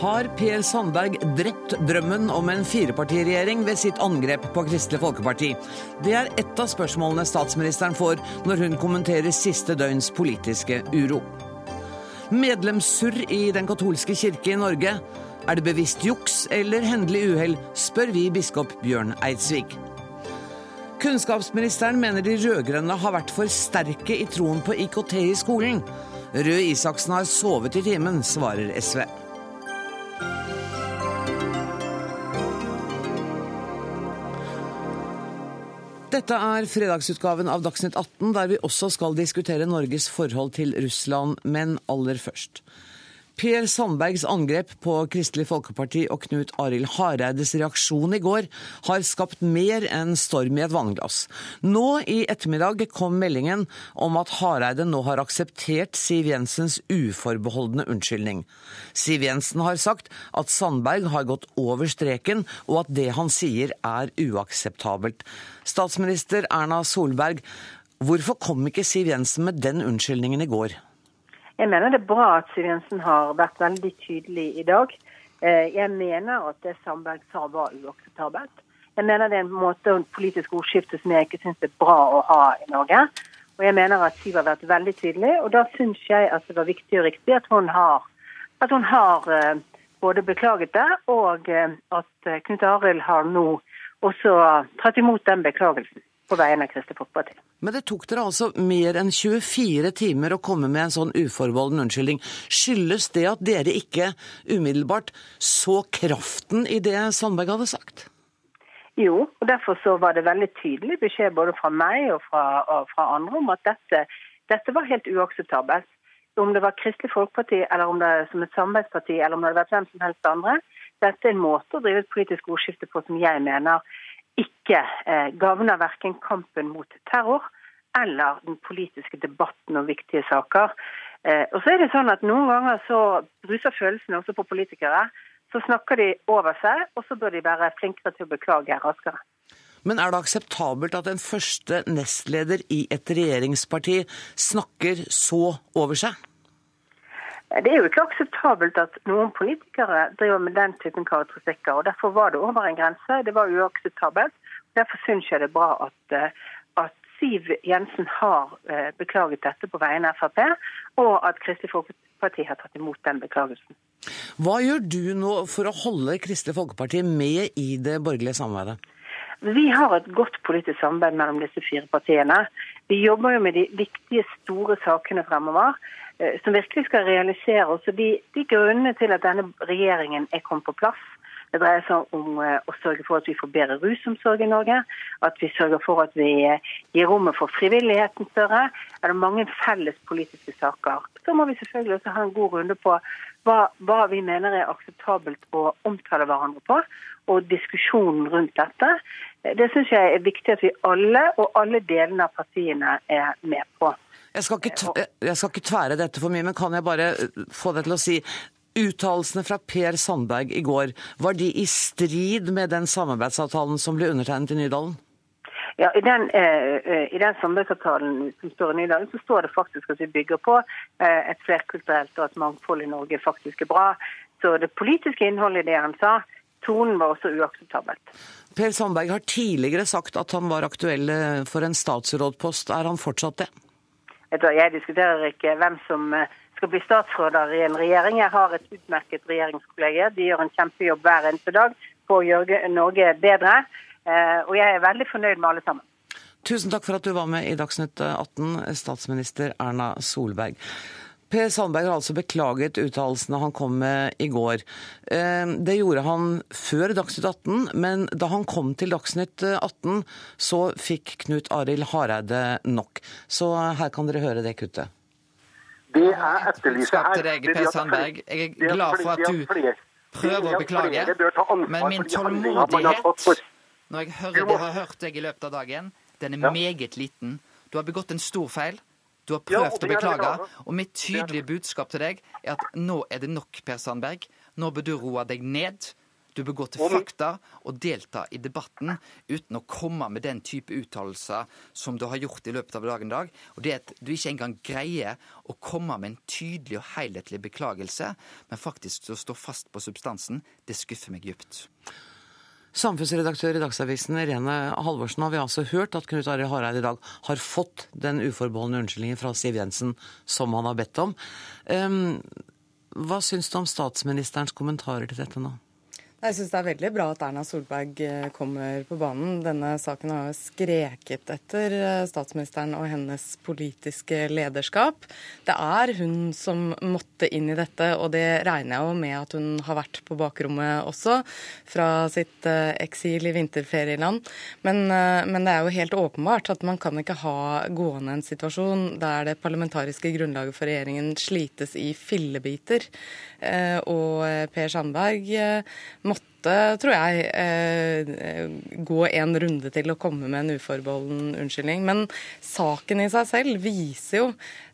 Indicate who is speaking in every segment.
Speaker 1: Har Per Sandberg drept drømmen om en firepartiregjering ved sitt angrep på Kristelig Folkeparti? Det er ett av spørsmålene statsministeren får når hun kommenterer siste døgns politiske uro. Medlemssurr i Den katolske kirke i Norge. Er det bevisst juks eller hendelig uhell, spør vi biskop Bjørn Eidsvik. Kunnskapsministeren mener de rød-grønne har vært for sterke i troen på IKT i skolen. Røe Isaksen har sovet i timen, svarer SV. Dette er fredagsutgaven av Dagsnytt 18, der vi også skal diskutere Norges forhold til Russland, men aller først. Per Sandbergs angrep på Kristelig Folkeparti og Knut Arild Hareides reaksjon i går har skapt mer enn storm i et vannglass. Nå i ettermiddag kom meldingen om at Hareide nå har akseptert Siv Jensens uforbeholdne unnskyldning. Siv Jensen har sagt at Sandberg har gått over streken, og at det han sier er uakseptabelt. Statsminister Erna Solberg, hvorfor kom ikke Siv Jensen med den unnskyldningen i går?
Speaker 2: Jeg mener det er bra at Siv Jensen har vært veldig tydelig i dag. Eh, jeg mener at det Sandberg sa var uakseptabelt. Jeg mener det er en måte og politisk ordskifte som jeg ikke syns er bra å ha i Norge. Og jeg mener at Siv har vært veldig tydelig, og da syns jeg at det var viktig og riktig at hun har, at hun har eh, både beklaget det, og eh, at Knut Arild har nå også tatt imot den beklagelsen på vegne av Kristelig Folkeparti.
Speaker 1: Men det tok dere altså mer enn 24 timer å komme med en sånn uforbeholden unnskyldning. Skyldes det at dere ikke umiddelbart så kraften i det Sandberg hadde sagt?
Speaker 2: Jo, og derfor så var det veldig tydelig beskjed både fra meg og fra, og fra andre om at dette, dette, var helt uakseptabelt. Om det var Kristelig Folkeparti eller om det som et samarbeidsparti eller om det hadde vært hvem som helst andre. Dette er en måte å drive et politisk ordskifte på som jeg mener ikke eh, gagner verken kampen mot terror eller den politiske debatten om viktige saker. Eh, og så er det sånn at Noen ganger så bruser følelsene også på politikere. Så snakker de over seg, og så bør de være flinkere til å beklage raskere.
Speaker 1: Men er det akseptabelt at en første nestleder i et regjeringsparti snakker så over seg?
Speaker 2: Det er jo ikke akseptabelt at noen politikere driver med den typen karakteristikker. og Derfor var det over en grense. Det var uakseptabelt. Derfor syns jeg det er bra at, eh, at Siv Jensen har eh, beklaget dette på vegne av Frp, og at Kristelig Folkeparti har tatt imot den beklagelsen.
Speaker 1: Hva gjør du nå for å holde Kristelig Folkeparti med i det borgerlige samarbeidet?
Speaker 2: Vi har et godt politisk samarbeid mellom disse fire partiene. Vi jobber jo med de viktige, store sakene fremover. Eh, som virkelig skal realisere også de, de grunnene til at denne regjeringen er kommet på plass. Det dreier seg om eh, å sørge for at vi får bedre rusomsorg i Norge. At vi sørger for at vi eh, gir rommet for frivilligheten større. Er det mange felles politiske saker. Så må vi selvfølgelig også ha en god runde på hva, hva vi mener er akseptabelt å omtale hverandre på. Og diskusjonen rundt dette. Det syns jeg er viktig at vi alle og alle delene av partiene er med på.
Speaker 1: Jeg skal, ikke, jeg skal ikke tvære dette for mye, men kan jeg bare eh, få deg til å si Uttalelsene fra Per Sandberg i går, var de i strid med den samarbeidsavtalen som ble undertegnet i Nydalen?
Speaker 2: Ja, I den, eh, eh i den samarbeidsavtalen som står i Nydalen, så står det faktisk at vi bygger på eh, et flerkulturelt og et mangfold i Norge faktisk er bra. Så det politiske innholdet i det han sa, tonen var også uakseptabelt.
Speaker 1: Per Sandberg har tidligere sagt at han var aktuell eh, for en statsrådpost. Er han fortsatt det?
Speaker 2: Jeg diskuterer ikke hvem som eh, skal bli statsråder i en regjering. Jeg har et utmerket regjeringskollega. De gjør en kjempejobb hver eneste dag på å gjøre Norge bedre. Eh, og jeg er veldig fornøyd med alle sammen.
Speaker 1: Tusen takk for at du var med i Dagsnytt 18, statsminister Erna Solberg. Per Sandberg har altså beklaget uttalelsene han kom med i går. Eh, det gjorde han før Dagsnytt 18, men da han kom til Dagsnytt 18, så fikk Knut Arild Hareide nok. Så her kan dere høre det kuttet.
Speaker 3: Det jeg etterlyser her
Speaker 4: deg, Per Sandberg. Jeg er glad for at du prøver å beklage, men min tålmodighet når jeg hører det har hørt deg i løpet av dagen, den er meget liten. Du har begått en stor feil. Du har prøvd ja, å beklage, og mitt tydelige budskap til deg er at nå er det nok, Per Sandberg. Nå bør du roe deg ned. Du bør gå til fakta og delta i debatten uten å komme med den type uttalelser som du har gjort i løpet av dagen i dag. Og det at du ikke engang greier å komme med en tydelig og helhetlig beklagelse, men faktisk å stå fast på substansen, det skuffer meg dypt.
Speaker 1: Samfunnsredaktør i Dagsavisen Irene Halvorsen har vi altså hørt at Knut Arild Hareide i dag har fått den uforbeholdne unnskyldningen fra Siv Jensen som han har bedt om. Um, hva syns du om statsministerens kommentarer til dette nå?
Speaker 5: Jeg syns det er veldig bra at Erna Solberg eh, kommer på banen. Denne saken har jo skreket etter eh, statsministeren og hennes politiske lederskap. Det er hun som måtte inn i dette, og det regner jeg jo med at hun har vært på bakrommet også, fra sitt eh, eksil i vinterferieland. Men, men det er jo helt åpenbart at man kan ikke ha gående en situasjon der det parlamentariske grunnlaget for regjeringen slites i fillebiter. Og Per Sandberg måtte, tror jeg, eh, gå en runde til å komme med en uforbeholden unnskyldning. Men saken i seg selv viser jo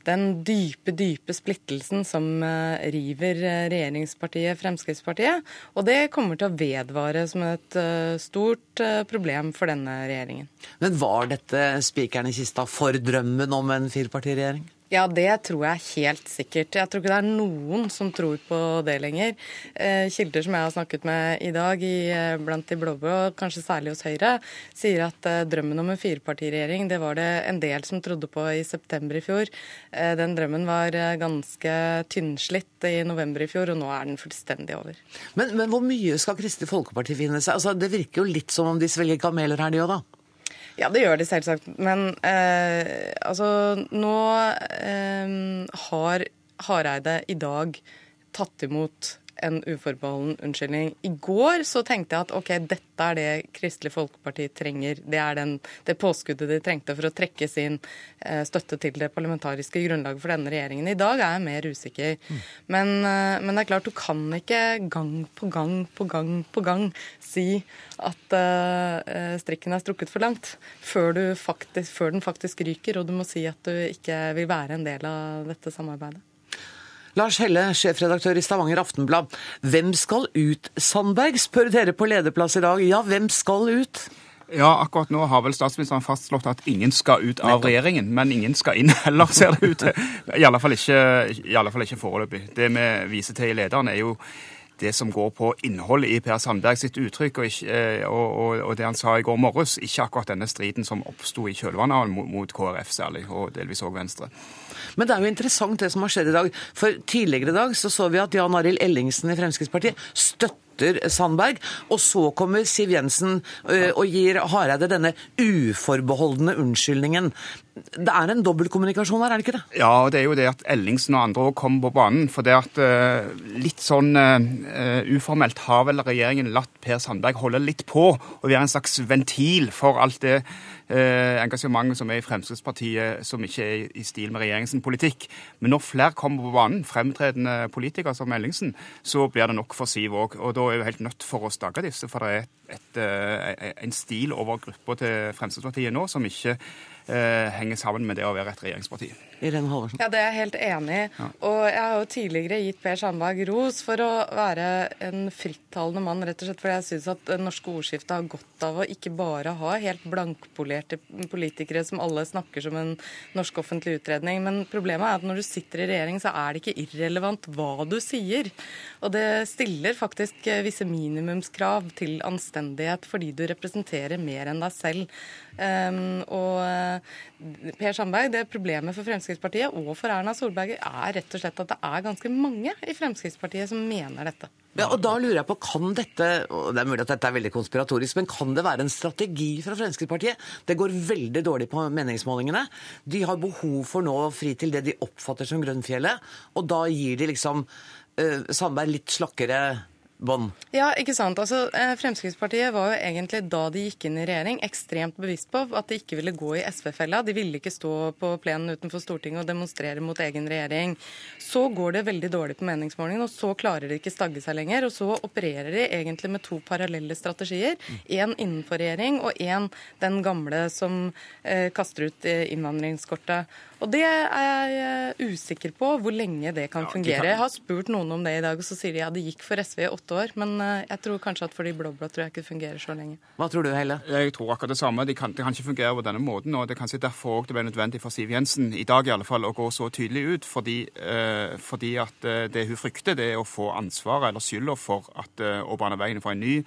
Speaker 5: den dype, dype splittelsen som eh, river eh, regjeringspartiet Fremskrittspartiet. Og det kommer til å vedvare som et stort problem for denne regjeringen.
Speaker 1: Men var dette spikeren i kista for drømmen om en firepartiregjering?
Speaker 5: Ja, det tror jeg helt sikkert. Jeg tror ikke det er noen som tror på det lenger. Eh, kilder som jeg har snakket med i dag i, eh, blant de blå-blå, kanskje særlig hos Høyre, sier at eh, drømmen om en firepartiregjering det var det en del som trodde på i september i fjor. Den drømmen var ganske tynnslitt i november i fjor, og nå er den fullstendig over.
Speaker 1: Men, men hvor mye skal Kristelig Folkeparti finne seg? Altså, det virker jo litt som om de svelger kameler her, de òg, da?
Speaker 5: Ja, det gjør de selvsagt. Men eh, altså Nå eh, har Hareide i dag tatt imot en uforbeholden unnskyldning. I går så tenkte jeg at ok, dette er det Kristelig Folkeparti trenger. Det er den, det påskuddet de trengte for å trekke sin eh, støtte til det parlamentariske grunnlaget for denne regjeringen. I dag er jeg mer usikker. Mm. Men, eh, men, det er klart, du kan ikke gang på gang på gang på gang si at eh, strikken er strukket for langt før, faktisk, før den faktisk ryker, og du må si at du ikke vil være en del av dette samarbeidet.
Speaker 1: Lars Helle, sjefredaktør i Stavanger Aftenblad. Hvem skal ut, Sandberg, spør dere på lederplass i dag. Ja, hvem skal ut?
Speaker 6: Ja, akkurat nå har vel statsministeren fastslått at ingen skal ut av regjeringen. Men ingen skal inn heller, ser det ut til. I alle fall ikke, i alle fall ikke foreløpig. Det vi viser til i lederen, er jo det som går på innholdet i Per Sandberg sitt uttrykk, og, ikke, eh, og, og, og, det han sa i går morges. Ikke akkurat denne striden som oppsto i kjølvannet mot, mot KrF særlig, og delvis òg Venstre.
Speaker 1: Men det er jo interessant det som har skjedd i dag. For tidligere i dag så, så vi at Jan Arild Ellingsen i Fremskrittspartiet støtter Sandberg. Og så kommer Siv Jensen og gir Hareide denne uforbeholdne unnskyldningen. Det er en dobbeltkommunikasjon her, er det ikke det?
Speaker 6: Ja, og det er jo det at Ellingsen og andre òg kommer på banen. For det at litt sånn uh, uformelt har vel regjeringen latt Per Sandberg holde litt på og være en slags ventil for alt det eh, engasjementet som er i Fremskrittspartiet, som ikke er i stil med regjeringens politikk. Men når flere kommer på banen, fremtredende politikere som Ellingsen, så blir det nok for Siv òg. Og da er vi helt nødt for å stagge disse, for det er et, et, eh, en stil over gruppa til Fremskrittspartiet nå som ikke eh, henger sammen med det å være et regjeringsparti.
Speaker 1: Irene Halvorsen.
Speaker 5: Ja, Det er jeg helt enig i. Ja. Og jeg har jo tidligere gitt Per Sandberg ros for å være en frittalende mann, rett og slett fordi jeg syns at det norske ordskiftet har godt av å ikke bare ha helt blankpolerte politikere som alle snakker som en norsk offentlig utredning. Men problemet er at når du sitter i regjering, så er det ikke irrelevant hva du sier. Og det stiller faktisk visse minimumskrav til anstendighet fordi du representerer mer enn deg selv. Um, og eh, Per Sandberg, det problemet for Fremskrittspartiet og for Erna Solberg er rett og slett at det er ganske mange i Fremskrittspartiet som mener dette.
Speaker 1: Ja, og da lurer jeg på, kan dette og det er mulig at dette er veldig konspiratorisk, men kan det være en strategi fra Fremskrittspartiet? Det går veldig dårlig på meningsmålingene. De har behov for nå å fri til det de oppfatter som Grønnfjellet, og da gir de liksom uh, Sandberg litt slakkere bånd.
Speaker 5: Ja, ikke sant. Altså, eh, Fremskrittspartiet var jo egentlig da de gikk inn i regjering ekstremt bevisst på at de ikke ville gå i SV-fella. De ville ikke stå på plenen utenfor Stortinget og demonstrere mot egen regjering. Så går det veldig dårlig på meningsmålingene, og så klarer de ikke stagge seg lenger. Og så opererer de egentlig med to parallelle strategier. Én innenfor regjering og én den gamle som eh, kaster ut eh, innvandringskortet. Og det er jeg usikker på hvor lenge det kan fungere. Jeg har spurt noen om det i dag, og så sier de ja, det gikk for SV i åtte åtte år. Men eh, jeg tror kanskje at for de blå-blå tror jeg ikke det fungerer så lenge.
Speaker 1: Hva tror du, Helle?
Speaker 6: Jeg tror akkurat det samme. Det kan, de kan, ikke fungere på denne måten. og Det er kanskje derfor det ble nødvendig for Siv Jensen i dag i alle fall, å gå så tydelig ut. Fordi, eh, fordi at eh, det hun frykter, det er å få ansvaret eller skylda for at eh, å bane veien for en ny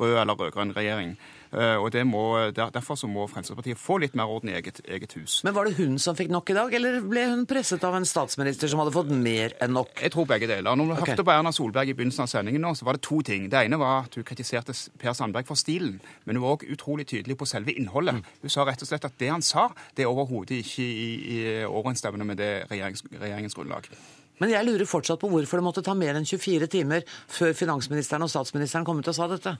Speaker 6: rød eller rød-grønn regjering. Eh, og må, Derfor så må Fremskrittspartiet få litt mer orden i eget, eget, hus.
Speaker 1: Men Var det hun som fikk nok i dag, eller ble hun presset av en statsminister som hadde fått mer enn nok?
Speaker 6: Jeg tror begge deler. Når du okay. hørte på Erna Solberg i begynnelsen av sendingen, nå, så var det to ting. Det ene var at hun kritiserte Per Sandberg for stilen, men hun var òg utrolig tydelig på selve innholdet. Mm. Hun sa rett og slett at det han sa, det er overhodet ikke i, i overensstemmende med det regjerings, regjeringens grunnlag.
Speaker 1: Men jeg lurer fortsatt på hvorfor det måtte ta mer enn 24 timer før finansministeren og statsministeren kom ut og sa dette.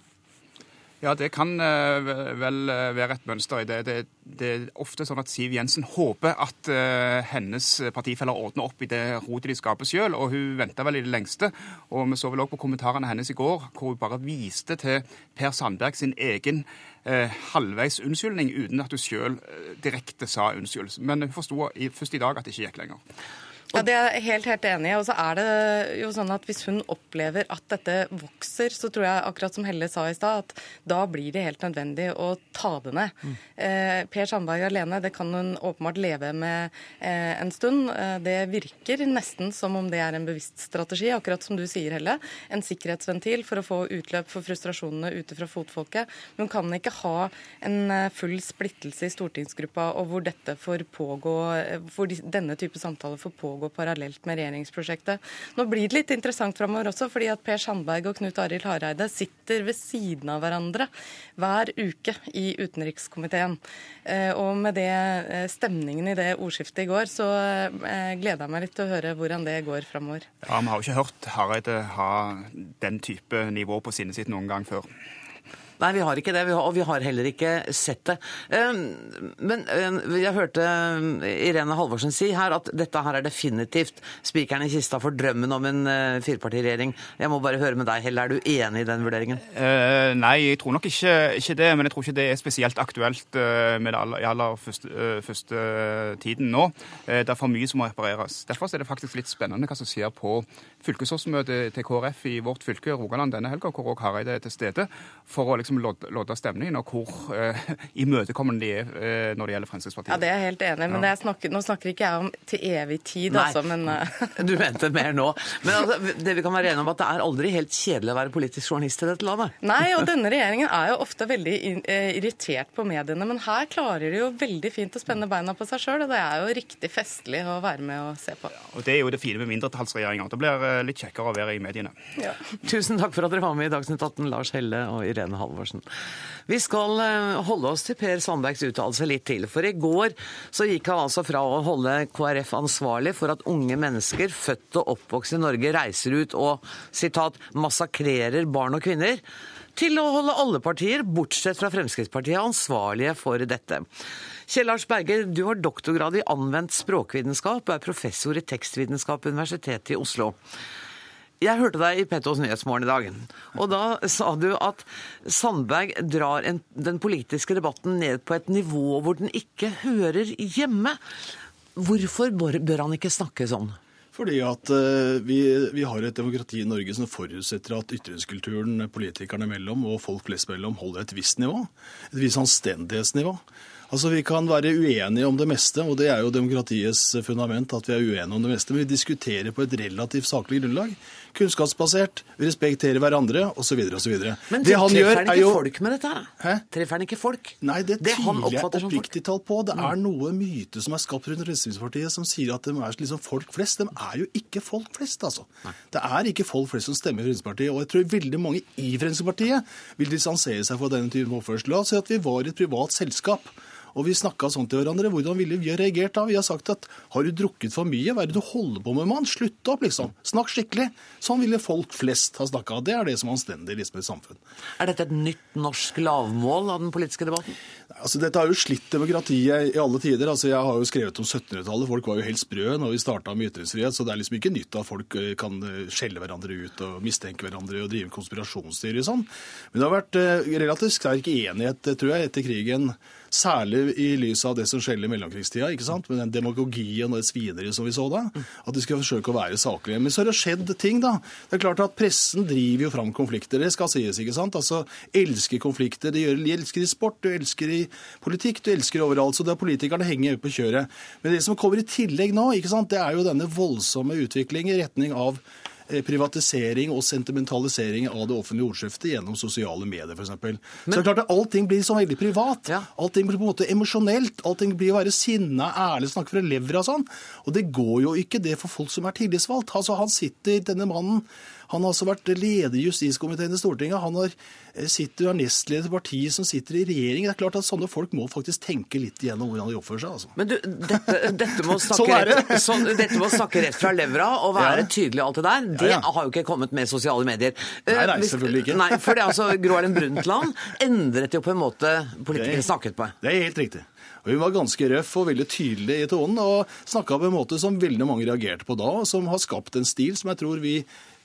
Speaker 6: Ja, det kan uh, vel eh, være et mønster i det. det. det. er ofte sånn at Siv Jensen håper at uh, hennes partifeller ordner opp i det rotet de skaper sjøl, og hun venta vel i det lengste. Og vi så vel òg på kommentarene hennes i går, hvor hun bare viste til Per Sandberg sin egen uh, halvveis unnskyldning, uten at hun sjøl direkte sa unnskyld. Men hun forsto først i dag at det ikke gikk lenger.
Speaker 5: Ja, Det er jeg helt, helt enig i. Og så er det jo sånn at Hvis hun opplever at dette vokser, så tror jeg akkurat som Helle sa i stad, at da blir det helt nødvendig å ta det ned. Mm. Eh, per Sandberg alene, det kan hun åpenbart leve med eh, en stund. Eh, det virker nesten som om det er en bevisst strategi, akkurat som du sier, Helle. En sikkerhetsventil for å få utløp for frustrasjonene ute fra fotfolket. Men hun kan ikke ha en full splittelse i stortingsgruppa og hvor dette får pågå, hvor denne type samtaler får pågå pågå parallelt med regjeringsprosjektet. Nå blir det litt interessant framover også, fordi at Per Sandberg og Knut Arild Hareide sitter ved siden av hverandre hver uke i utenrikskomiteen. Eh, og med det, eh, stemningen i det ordskiftet i går, så eh, gleder jeg meg litt til å høre hvordan det går framover.
Speaker 6: Ja, Vi har jo ikke hørt Hareide ha den type nivå på sinnet sitt noen gang før.
Speaker 1: Nei, vi har ikke det, og vi har heller ikke sett det. Ehm, men ehm, jeg hørte ehm, Irene Halvorsen si her at dette her er definitivt spikeren i kista for drømmen om en eh, firepartiregjering. Jeg må bare høre med deg, Helle, er du enig i den vurderingen?
Speaker 6: Uh, nei, jeg tror nok ikke, ikke, det. Men jeg tror ikke det er spesielt aktuelt med det aller, aller første, første, tiden nå. det er for mye som må repareres. Derfor er det faktisk litt spennende hva som skjer på fylkesårsmøtet til KrF i vårt fylke, Rogaland, denne helga, hvor òg Hareide er til stede. for å liksom lodde stemningen, og hvor uh, imøtekommende de er uh, når det gjelder Fremskrittspartiet.
Speaker 5: Ja, Det er jeg helt enig men ja. snakker, nå snakker ikke jeg om til evig tid, Nei, altså, men
Speaker 1: uh... Du mente mer nå. Men altså, det vi kan være enige om, at det er aldri helt kjedelig å være politisk journalist i dette landet.
Speaker 5: Nei, og denne regjeringen er jo ofte veldig irritert på mediene, men her klarer de jo veldig fint å spenne beina på seg sjøl, og det er jo riktig festlig å være med og se på. Ja,
Speaker 6: og Det er jo det fine med mindretallsregjeringer. Det blir litt kjekkere å være i mediene.
Speaker 1: Ja. Tusen takk for at dere var med i Dagsnytt 18, Lars Helle og Irene Halvorsen. Halvorsen. Vi skal eh, holde oss til Per Sandbergs uttalelse litt til. For i går så gikk han altså fra å holde KrF ansvarlig for at unge mennesker født og oppvokst i Norge reiser ut og sitat, massakrerer barn og kvinner, til å holde alle partier, bortsett fra Fremskrittspartiet, ansvarlige for dette. Kjell Lars Berger, du har doktorgrad i anvendt språkvitenskap og er professor i tekstvitenskap ved Universitetet i Oslo. Jeg hørte deg i Pettos Nyhetsmorgen i dag, og da sa du at Sandberg drar en, den politiske debatten ned på et nivå hvor den ikke hører hjemme. Hvorfor bør han ikke snakke sånn?
Speaker 7: Fordi at uh, vi, vi, har et demokrati i Norge som forutsetter at ytringskulturen politikerne mellom og folk flest mellom holder et visst nivå. Et visst anstendighetsnivå. Altså, Vi kan være uenige om det meste, og det er jo demokratiets fundament at vi er uenige om det meste. Men vi diskuterer på et relativt saklig grunnlag. Kunnskapsbasert, vi respekterer hverandre osv. osv.
Speaker 1: Men det han gjør, er jo... folk med dette? Hæ? Treffer han ikke folk?
Speaker 7: Nei, det, det tviler jeg oppriktig talt på. Det er mm. noe myte som er skapt rundt Fremskrittspartiet som sier at de er liksom folk flest. De er jo ikke folk flest, altså. Nei. Det er ikke folk flest som stemmer i Fremskrittspartiet. Og jeg tror veldig mange i Fremskrittspartiet vil distansere seg fra denne typen oppførsel. La oss si at vi var i et privat selskap. Og vi snakka sånn til hverandre. Hvordan ville vi ha reagert da? Vi har sagt at har du drukket for mye, hva er det du holder på med, mann? Slutt opp, liksom. Snakk skikkelig. Sånn ville folk flest ha snakka. Det er det som er anstendig liksom, i samfunn.
Speaker 1: Er dette et nytt norsk lavmål av den politiske debatten?
Speaker 7: Altså, dette har jo slitt demokratiet i alle tider. Altså, jeg har jo skrevet om 1700-tallet. Folk var jo helt sprø når vi starta med ytringsfrihet, så det er liksom ikke nytt at folk eh, kan eh, skjelle hverandre ut og mistenke hverandre og drive konspirasjonsteorier og sånn. Men det har vært eh, relativt sterk enighet, tror jeg, etter krigen Særlig i lys av det som skjedde i mellomkrigstida, ikke sant? med den demagogien og det svineriet som vi så da. At de skal forsøke å være saklige. Men så har det skjedd ting, da. Det er klart at Pressen driver jo fram konflikter, det skal sies. ikke sant? Altså, Elsker konflikter. De, elsker i sport, du elsker i politikk, du elsker overalt. Så det er politikerne henger på kjøret. Men det som kommer i tillegg nå, ikke sant? det er jo denne voldsomme utvikling i retning av privatisering og sentimentalisering av det offentlige ordskiftet gjennom sosiale medier, f.eks. Så det er klart at allting blir så veldig privat. Ja. Allting blir på en måte emosjonelt. Allting blir å være sinna, ærlig, snakke fra levra og sånn. Og det går jo ikke det for folk som er tillitsvalgt. Altså, han sitter, denne mannen han har altså vært leder i justiskomiteen i Stortinget. Han har, eh, sitter, er nestleder til partiet som sitter i regjering. Det er klart at Sånne folk må faktisk tenke litt igjennom hvordan de oppfører seg. Altså.
Speaker 1: Men du, dette, dette, må sånn rett, så, dette, må snakke rett, fra levra og være ja. tydelig og alt det der, det ja, ja. har jo ikke kommet med sosiale medier.
Speaker 7: Nei, nei, eh, selvfølgelig ikke.
Speaker 1: Nei, for det altså, Gro Harlem Brundtland endret jo på en måte politikere snakket på.
Speaker 7: Det er helt riktig. Og Hun var ganske røff og veldig tydelig i tonen, og snakka på en måte som veldig mange reagerte på da, og som har skapt en stil som jeg tror vi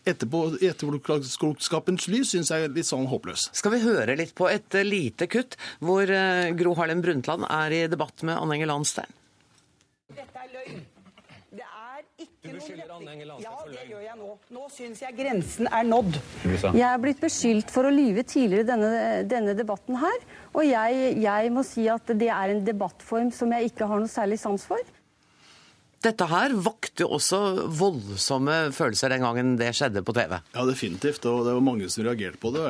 Speaker 7: etterpå, etterpåklokskapens lys syns jeg er litt sånn håpløs.
Speaker 1: Skal vi høre litt på et eh, lite kutt hvor eh, Gro Harlem Brundtland er i debatt med Anne Enger Landstein?
Speaker 8: Dette er løgn. Det er ikke noe retning. Ja, det gjør jeg nå. Nå syns jeg grensen er nådd.
Speaker 9: Jeg er blitt beskyldt for å lyve tidligere i denne, denne debatten her. Og jeg, jeg må si at det er en debattform som jeg ikke har noe særlig sans for.
Speaker 1: Dette her vakte også voldsomme følelser den gangen det skjedde på TV.
Speaker 7: Ja, definitivt. Og det var mange som reagerte på det.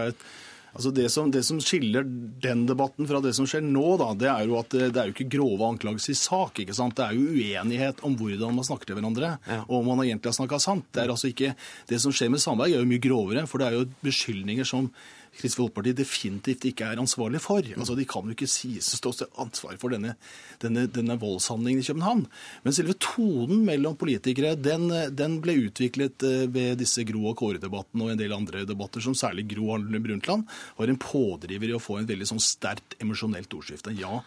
Speaker 7: Altså det, som, det, som, skiller den debatten fra det som skjer nå, da, det er jo at det, det er jo ikke grove anklagelser i sak. ikke sant? Det er jo uenighet om hvordan man snakker til hverandre, ja. og om man egentlig har snakka sant. Det er altså ikke, det som skjer med Sandberg, er jo mye grovere, for det er jo beskyldninger som Kristelig Folkeparti definitivt ikke er ansvarlig for. Altså, De kan jo ikke sies å stå til ansvar for denne, denne, denne, voldshandlingen i København. Men selve tonen mellom politikere den, den ble utviklet eh, ved disse Gro og Kåre-debattene og en del andre debatter, som særlig Gro Harlem Brundtland var en pådriver i å få en veldig sånn sterkt emosjonelt ordskifte. Ja,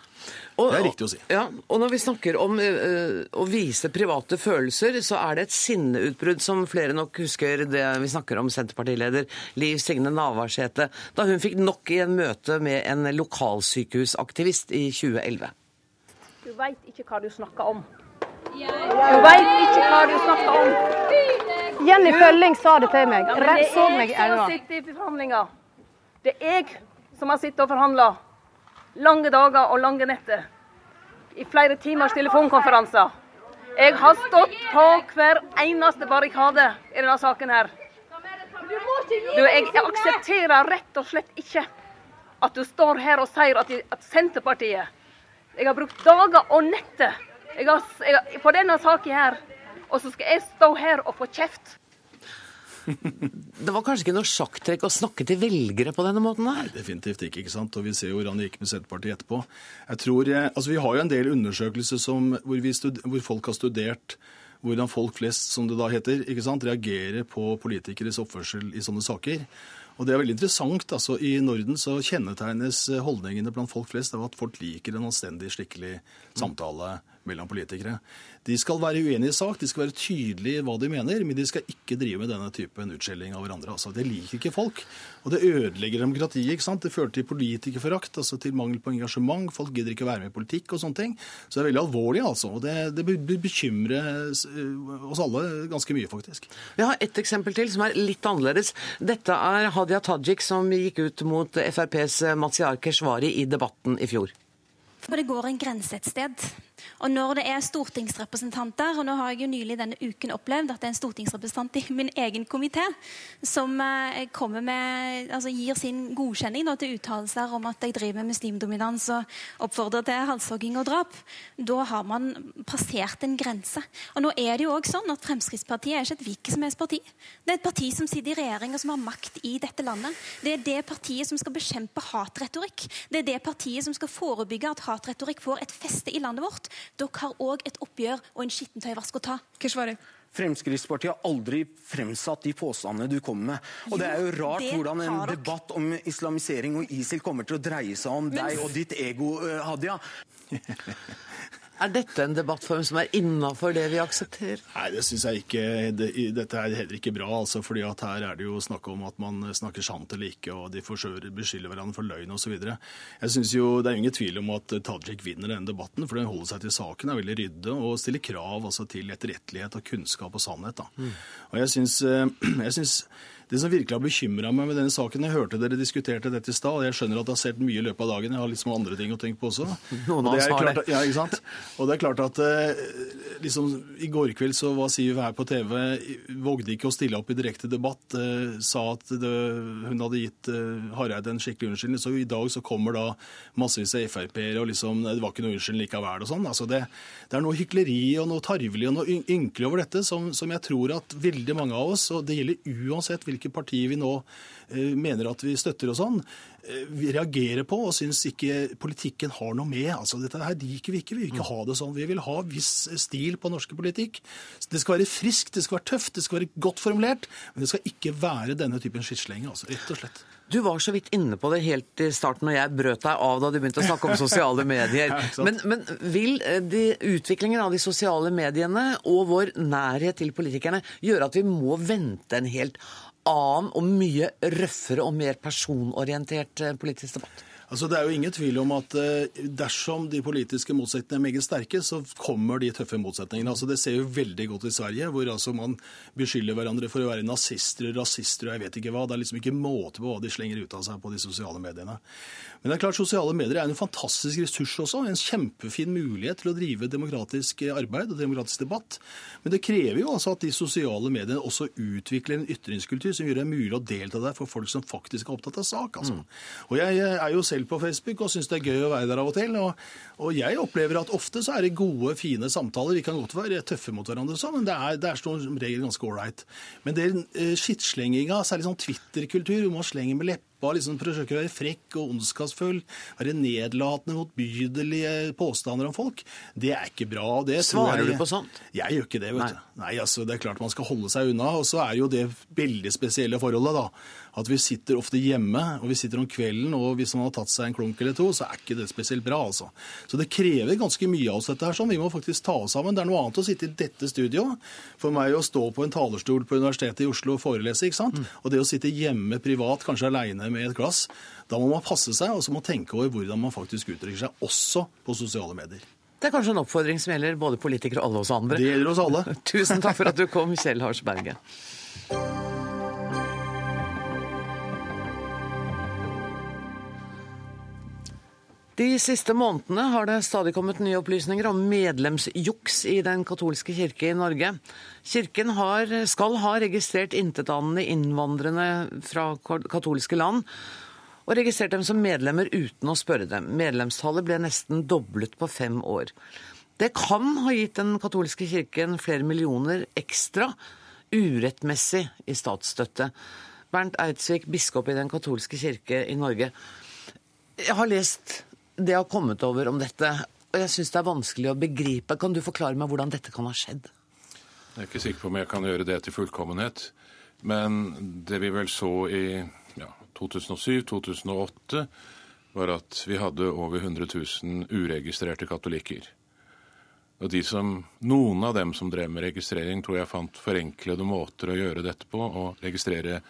Speaker 7: og, det er riktig å si.
Speaker 1: Ja, og når vi snakker om uh, å vise private følelser, så er det et sinneutbrudd som flere nok husker det vi snakker om Senterpartileder Liv Signe Navarsete, da hun fikk nok i en møte med en lokalsykehusaktivist i 2011.
Speaker 10: Du veit ikke hva du snakker om. Du veit ikke hva du snakker om. Jenny Følling sa det til meg. Ja, det så meg i øynene. Det er jeg som har sittet og forhandla lange dager og lange netter. I flere timers telefonkonferanser. Jeg har stått på hver eneste barrikade i denne saken her. Du, jeg, aksepterer rett og slett ikke at du står her og sier at, at Senterpartiet Jeg har brukt dager og netter på denne saken her, og så skal jeg stå her og få kjeft
Speaker 1: det var kanskje ikke noe sjakktrekk å snakke til velgere på denne måten?
Speaker 7: Nei, definitivt ikke. ikke sant? Og Vi ser jo hvordan det gikk med Senterpartiet etterpå. Jeg tror, eh, altså Vi har jo en del undersøkelser som, hvor, hvor, folk har studert hvordan folk flest, som det da heter, ikke sant, reagerer på politikeres oppførsel i sånne saker. Og det er veldig interessant. altså I Norden så kjennetegnes holdningene blant folk flest av at folk liker en anstendig, skikkelig samtale mellom politikere. De skal være uenige i sak, de skal være tydelige i hva de mener, men de skal ikke drive med denne typen utskjelling av hverandre. Altså, det liker ikke folk. Og det ødelegger demokratiet. ikke sant? Det fører til politikerforakt, altså til mangel på engasjement. Folk gidder ikke å være med i politikk og sånne ting. Så det er veldig alvorlig, altså. Og det, det bekymrer eh, oss alle ganske mye, faktisk.
Speaker 1: Vi har et eksempel til som er litt annerledes. Dette er Hadia Tajik som gikk ut mot FrPs Mazyar Keshvari i debatten i fjor.
Speaker 11: For det går en grense et sted. Og når det er stortingsrepresentanter, og nå har jeg jo nylig denne uken opplevd at det er en stortingsrepresentant i min egen komité som eh, kommer med, altså gir sin godkjenning da, til uttalelser om at jeg driver med muslimdominans og oppfordrer til halshogging og drap, da har man passert en grense. Og nå er det jo også sånn at Fremskrittspartiet er ikke et hvilket som helst parti. Det er et parti som sitter i regjering og som har makt i dette landet. Det er det partiet som skal bekjempe hatretorikk. Det er det partiet som skal forebygge at hatretorikk får et feste i landet vårt. Dere har òg et oppgjør og en skittentøyvask å ta.
Speaker 12: Keshvari. Fremskrittspartiet har aldri fremsatt de påstandene du kommer med. Og Det er jo rart hvordan en debatt om islamisering og ISIL kommer til å dreie seg om Men... deg og ditt ego, eh, Hadia.
Speaker 1: Er dette en debattform som er innafor det vi aksepterer?
Speaker 7: Nei, det syns jeg ikke. Det, dette er heller ikke bra. altså, fordi at Her er det jo snakk om at man snakker sant eller ikke, og de forsøker beskylder hverandre for løgn osv. Jeg synes jo, Det er ingen tvil om at Tajik vinner denne debatten, for den holder seg til saken, er veldig rydde og stiller krav altså, til etterrettelighet og kunnskap og sannhet. da. Mm. Og jeg synes, eh, jeg synes det som virkelig har bekymra meg med denne saken Jeg hørte dere diskuterte dette i stad. og Jeg skjønner at det har sett mye i løpet av dagen. Jeg har små andre ting å tenke på også.
Speaker 1: Noen av oss har
Speaker 7: det. Ja, ikke sant? Og det er klart at eh, liksom, I går kveld så var Siv her på TV, vågde ikke å stille opp i direkte debatt. Eh, sa at det, hun hadde gitt eh, Hareide en skikkelig unnskyldning. Så i dag så kommer da massevis av Frp-ere og liksom Det var ikke noe unnskyldning likevel og sånn. Altså det, det, er noe hykleri og noe tarvelig og noe ynkelig over dette som, som jeg tror at veldig mange av oss, og det gjelder uansett hvilken hvilke partier vi nå eh, mener at vi støtter og sånn, eh, vi reagerer på og syns ikke politikken har noe med. Altså, Dette her liker vi ikke. Vi vil ikke ha det sånn. Vi vil ha viss stil på norsk politikk. Det skal være friskt, det skal være tøft, det skal være godt formulert. Men det skal ikke være denne typen skittslenge, altså, rett og slett.
Speaker 1: Du var så vidt inne på det helt i starten når jeg brøt deg av da du begynte å snakke om sosiale medier. Men, men, vil eh, de, utviklingen av de sosiale mediene og vår nærhet til politikerne gjøre at vi må vente en helt annen og mye røffere og mer personorientert eh, politisk debatt?
Speaker 7: Altså, det er jo ingen tvil om at eh, dersom de politiske motsetningene er meget sterke, så kommer de tøffe motsetningene. Altså, det ser jo veldig godt i Sverige, hvor altså man beskylder hverandre for å være nazister, og rasister og jeg vet ikke hva. Det er liksom ikke måte på hva de slenger ut av seg på de sosiale mediene. Men det er klart, sosiale medier er en fantastisk ressurs også. En kjempefin mulighet til å drive demokratisk arbeid og demokratisk debatt. Men det krever jo altså at de sosiale mediene også utvikler en ytringskultur som gjør det mulig å delta der for folk som faktisk er opptatt av sak. Altså. Mm. Og Jeg er jo selv på Facebook og syns det er gøy å være der av og til. Og, og, jeg opplever at ofte så er det gode, fine samtaler. Vi kan godt være tøffe mot hverandre, så, men det er, det er som regel ganske ålreit. Men det uh, skittslenginga, særlig sånn Twitter-kultur, hvor man slenger med lepper og liksom forsøker å være frekk og ondskapsfull, være nedlatende, motbydelige påstander om folk, det er ikke bra. Det
Speaker 1: Svarer
Speaker 7: jeg,
Speaker 1: du på sånt?
Speaker 7: Jeg gjør ikke det, vet Nei. du. Nei, altså, Det er klart man skal holde seg unna. Og så er jo det veldig spesielle forholdet, da. At vi sitter ofte hjemme, og vi sitter om kvelden, og hvis man har tatt seg en klunk eller to, så er ikke det spesielt bra, altså. Så det krever ganske mye av oss, dette her. sånn. Vi må faktisk ta oss sammen. Det er noe annet å sitte i dette studioet. For meg å stå på en talerstol på Universitetet i Oslo og forelese, ikke sant. Mm. Og det å sitte hjemme privat, kanskje aleine med et glass, da må man passe seg, og så må man tenke over hvordan man faktisk uttrykker seg, også på sosiale medier.
Speaker 1: Det er kanskje en oppfordring som gjelder både politikere og alle oss andre.
Speaker 7: Det gjelder oss alle.
Speaker 1: Tusen takk for at du kom, Kjell Hars De siste månedene har det stadig kommet nye opplysninger om medlemsjuks i Den katolske kirke i Norge. Kirken har, skal ha registrert intetanende innvandrende fra katolske land, og registrert dem som medlemmer uten å spørre dem. Medlemstallet ble nesten doblet på fem år. Det kan ha gitt Den katolske kirken flere millioner ekstra urettmessig i statsstøtte. Bernt Eidsvik, biskop i Den katolske kirke i Norge. Jeg har lest det har kommet over om dette, og jeg syns det er vanskelig å begripe. Kan du forklare meg hvordan dette kan ha skjedd?
Speaker 13: Jeg er ikke sikker på om jeg kan gjøre det til fullkommenhet. Men det vi vel så i ja, 2007-2008, var at vi hadde over 100 000 uregistrerte katolikker. Og de som, Noen av dem som drev med registrering, tror jeg fant forenklede måter å gjøre dette på. Å registrere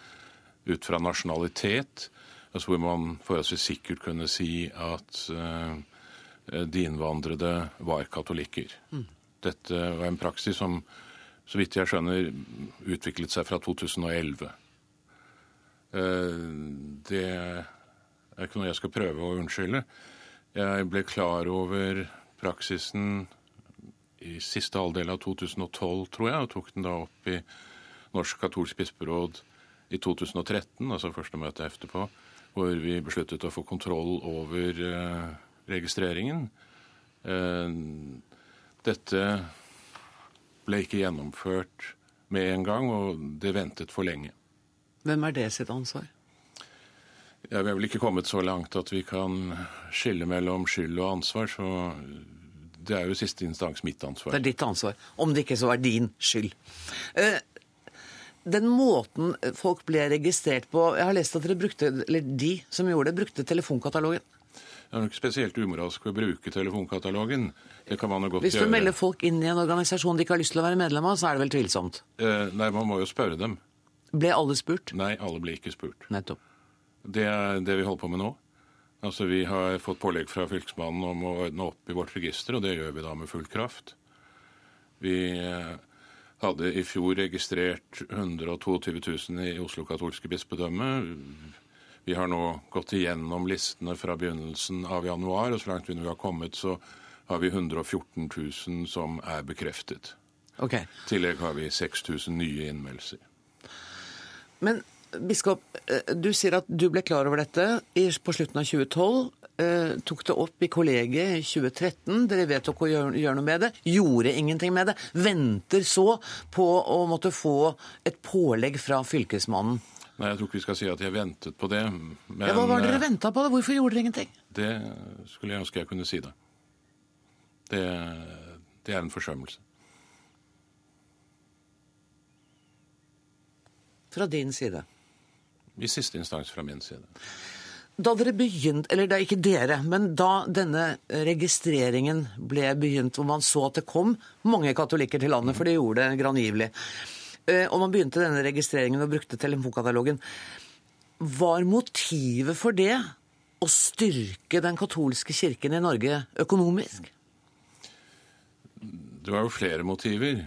Speaker 13: ut fra nasjonalitet, altså hvor man forholdsvis sikkert kunne si at uh, de innvandrede var katolikker. Mm. Dette var en praksis som, så vidt jeg skjønner, utviklet seg fra 2011. Uh, eh, det er ikke noe jeg skal prøve å unnskylde. Jeg ble klar over praksisen i siste halvdel av 2012, tror jeg, og tok den da opp i Norsk katolsk bisperåd i 2013, altså første møte etterpå hvor vi besluttet å få kontroll over eh, registreringen. Eh, dette ble ikke gjennomført med en gang, og det ventet for lenge.
Speaker 1: Hvem er det sitt ansvar?
Speaker 13: Ja, vi er vel ikke kommet så langt at vi kan skille mellom skyld og ansvar, så det er jo siste instans mitt ansvar.
Speaker 1: Det er ditt ansvar. Om det ikke så er din skyld. Eh, den måten folk ble registrert på Jeg har lest at dere brukte, eller de som gjorde det, brukte telefonkatalogen.
Speaker 13: Det er nok spesielt umoralsk å bruke telefonkatalogen. Det kan man jo godt.
Speaker 1: Hvis du gjøre. melder folk inn i en organisasjon de ikke har lyst til å være medlem av, så er det vel tvilsomt?
Speaker 13: Eh, nei, man må jo spørre dem.
Speaker 1: Ble alle spurt?
Speaker 13: Nei, alle ble ikke spurt.
Speaker 1: Nettopp.
Speaker 13: Det er det vi holder på med nå. Altså, Vi har fått pålegg fra Fylkesmannen om å ordne opp i vårt register, og det gjør vi da med full kraft. Vi eh, hadde i fjor registrert 122 000 i Oslo katolske bispedømme. Vi har nå gått igjennom listene fra begynnelsen av januar, og så langt vi nå har kommet, så har vi 114 000 som er bekreftet.
Speaker 1: Okay.
Speaker 13: I tillegg har vi 6000 nye innmeldelser.
Speaker 1: Men biskop, eh, du sier at du ble klar over dette på slutten av 2012. Eh, tok det opp i kollegiet i 2013. Dere vedtok å gjøre, gjøre noe med det. Gjorde ingenting med det. Venter så på å måtte få et pålegg fra Fylkesmannen.
Speaker 13: Nei, Jeg tror ikke vi skal si at jeg ventet på det. Men
Speaker 1: ja, Hva var det dere venta på? det? Hvorfor gjorde dere ingenting?
Speaker 13: Det skulle jeg ønske jeg kunne si det. Det, det er en forsømmelse.
Speaker 1: Fra din side?
Speaker 13: I siste instans fra min side.
Speaker 1: Da dere begynte, eller det er ikke dere, men da denne registreringen ble begynt, hvor man så at det kom mange katolikker til landet, for det gjorde det grangivelig, eh, og man begynte denne registreringen og brukte telefonkatalogen, var motivet for det å styrke den katolske kirken i Norge økonomisk?
Speaker 13: Det var jo flere motiver.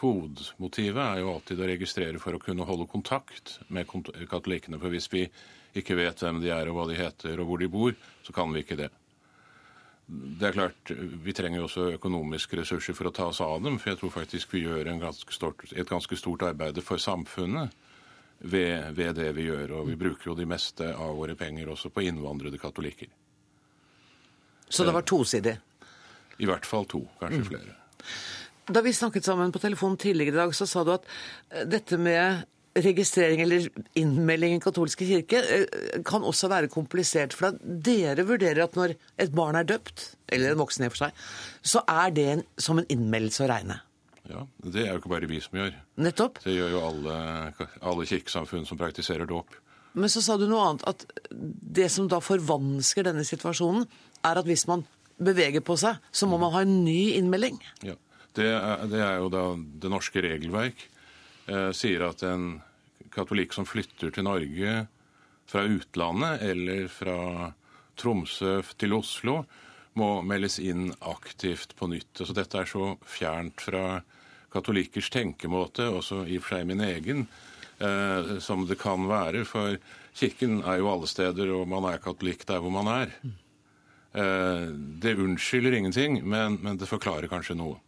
Speaker 13: Hovedmotivet er jo alltid å registrere for å kunne holde kontakt med katolikkene. For hvis vi ikke vet hvem de er og hva de heter og hvor de bor, så kan vi ikke det. Det er klart, Vi trenger jo også økonomiske ressurser for å ta oss av dem. For jeg tror faktisk vi gjør ganske stort, et ganske stort arbeid for samfunnet ved, ved, det vi gjør. Og vi bruker jo de meste av våre penger også på innvandrede katolikker.
Speaker 1: Så det var tosidig?
Speaker 13: I hvert fall to, kanskje mm. flere.
Speaker 1: Da vi snakket sammen på telefon tidligere i dag, så sa du at eh, dette med registrering eller innmelding i katolske kirke eh, kan også være komplisert. For dere vurderer at når et barn er døpt, eller en voksen i og for seg, så er det en, som en innmeldelse å regne.
Speaker 13: Ja, Det er jo ikke bare vi som gjør.
Speaker 1: Nettopp.
Speaker 13: Det gjør jo alle, alle kirkesamfunn som praktiserer dåp.
Speaker 1: Men så sa du noe annet, at det som da forvansker denne situasjonen, er at hvis man beveger på seg, så må man ha en ny innmelding.
Speaker 13: Ja. Det er, det er jo da det norske regelverk eh, sier at en katolikk som flytter til Norge fra utlandet eller fra Tromsø til Oslo, må meldes inn aktivt på nytt. Altså, dette er så fjernt fra katolikkers tenkemåte, også i og for seg min egen, eh, som det kan være. For kirken er jo alle steder, og man er katolikk der hvor man er. Eh, det unnskylder ingenting, men, men det forklarer kanskje noe.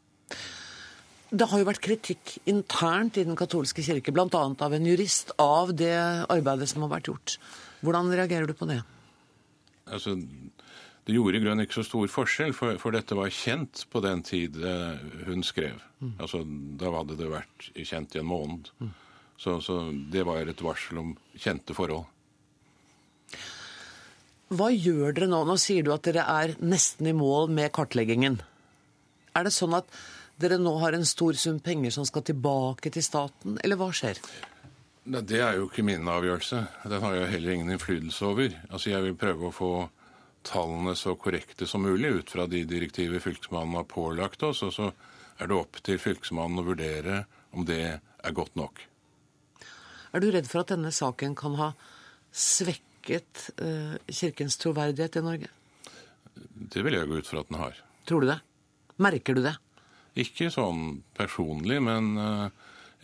Speaker 1: Det har jo vært kritikk internt i Den katolske kirke, bl.a. av en jurist, av det arbeidet som har vært gjort. Hvordan reagerer du på det?
Speaker 13: Altså, det gjorde i grunnen ikke så stor forskjell, for, for, dette var kjent på den tid eh, hun skrev. Mm. Altså, Da hadde det vært kjent i en måned. Mm. Så, så, det var et varsel om kjente forhold.
Speaker 1: Hva gjør dere nå? Nå sier du at dere er nesten i mål med kartleggingen. Er det sånn at dere nå har en stor sum penger som skal tilbake til staten, eller hva skjer?
Speaker 13: Det er jo ikke min avgjørelse. Den har jeg heller ingen innflytelse over. Altså, Jeg vil prøve å få tallene så korrekte som mulig ut fra de direktiver Fylkesmannen har pålagt oss, og så er det opp til Fylkesmannen å vurdere om det er godt nok.
Speaker 1: Er du redd for at denne saken kan ha svekket uh, Kirkens troverdighet i Norge?
Speaker 13: Det vil jeg gå ut fra at den har.
Speaker 1: Tror du det? Merker du det?
Speaker 13: Ikke sånn personlig, men uh,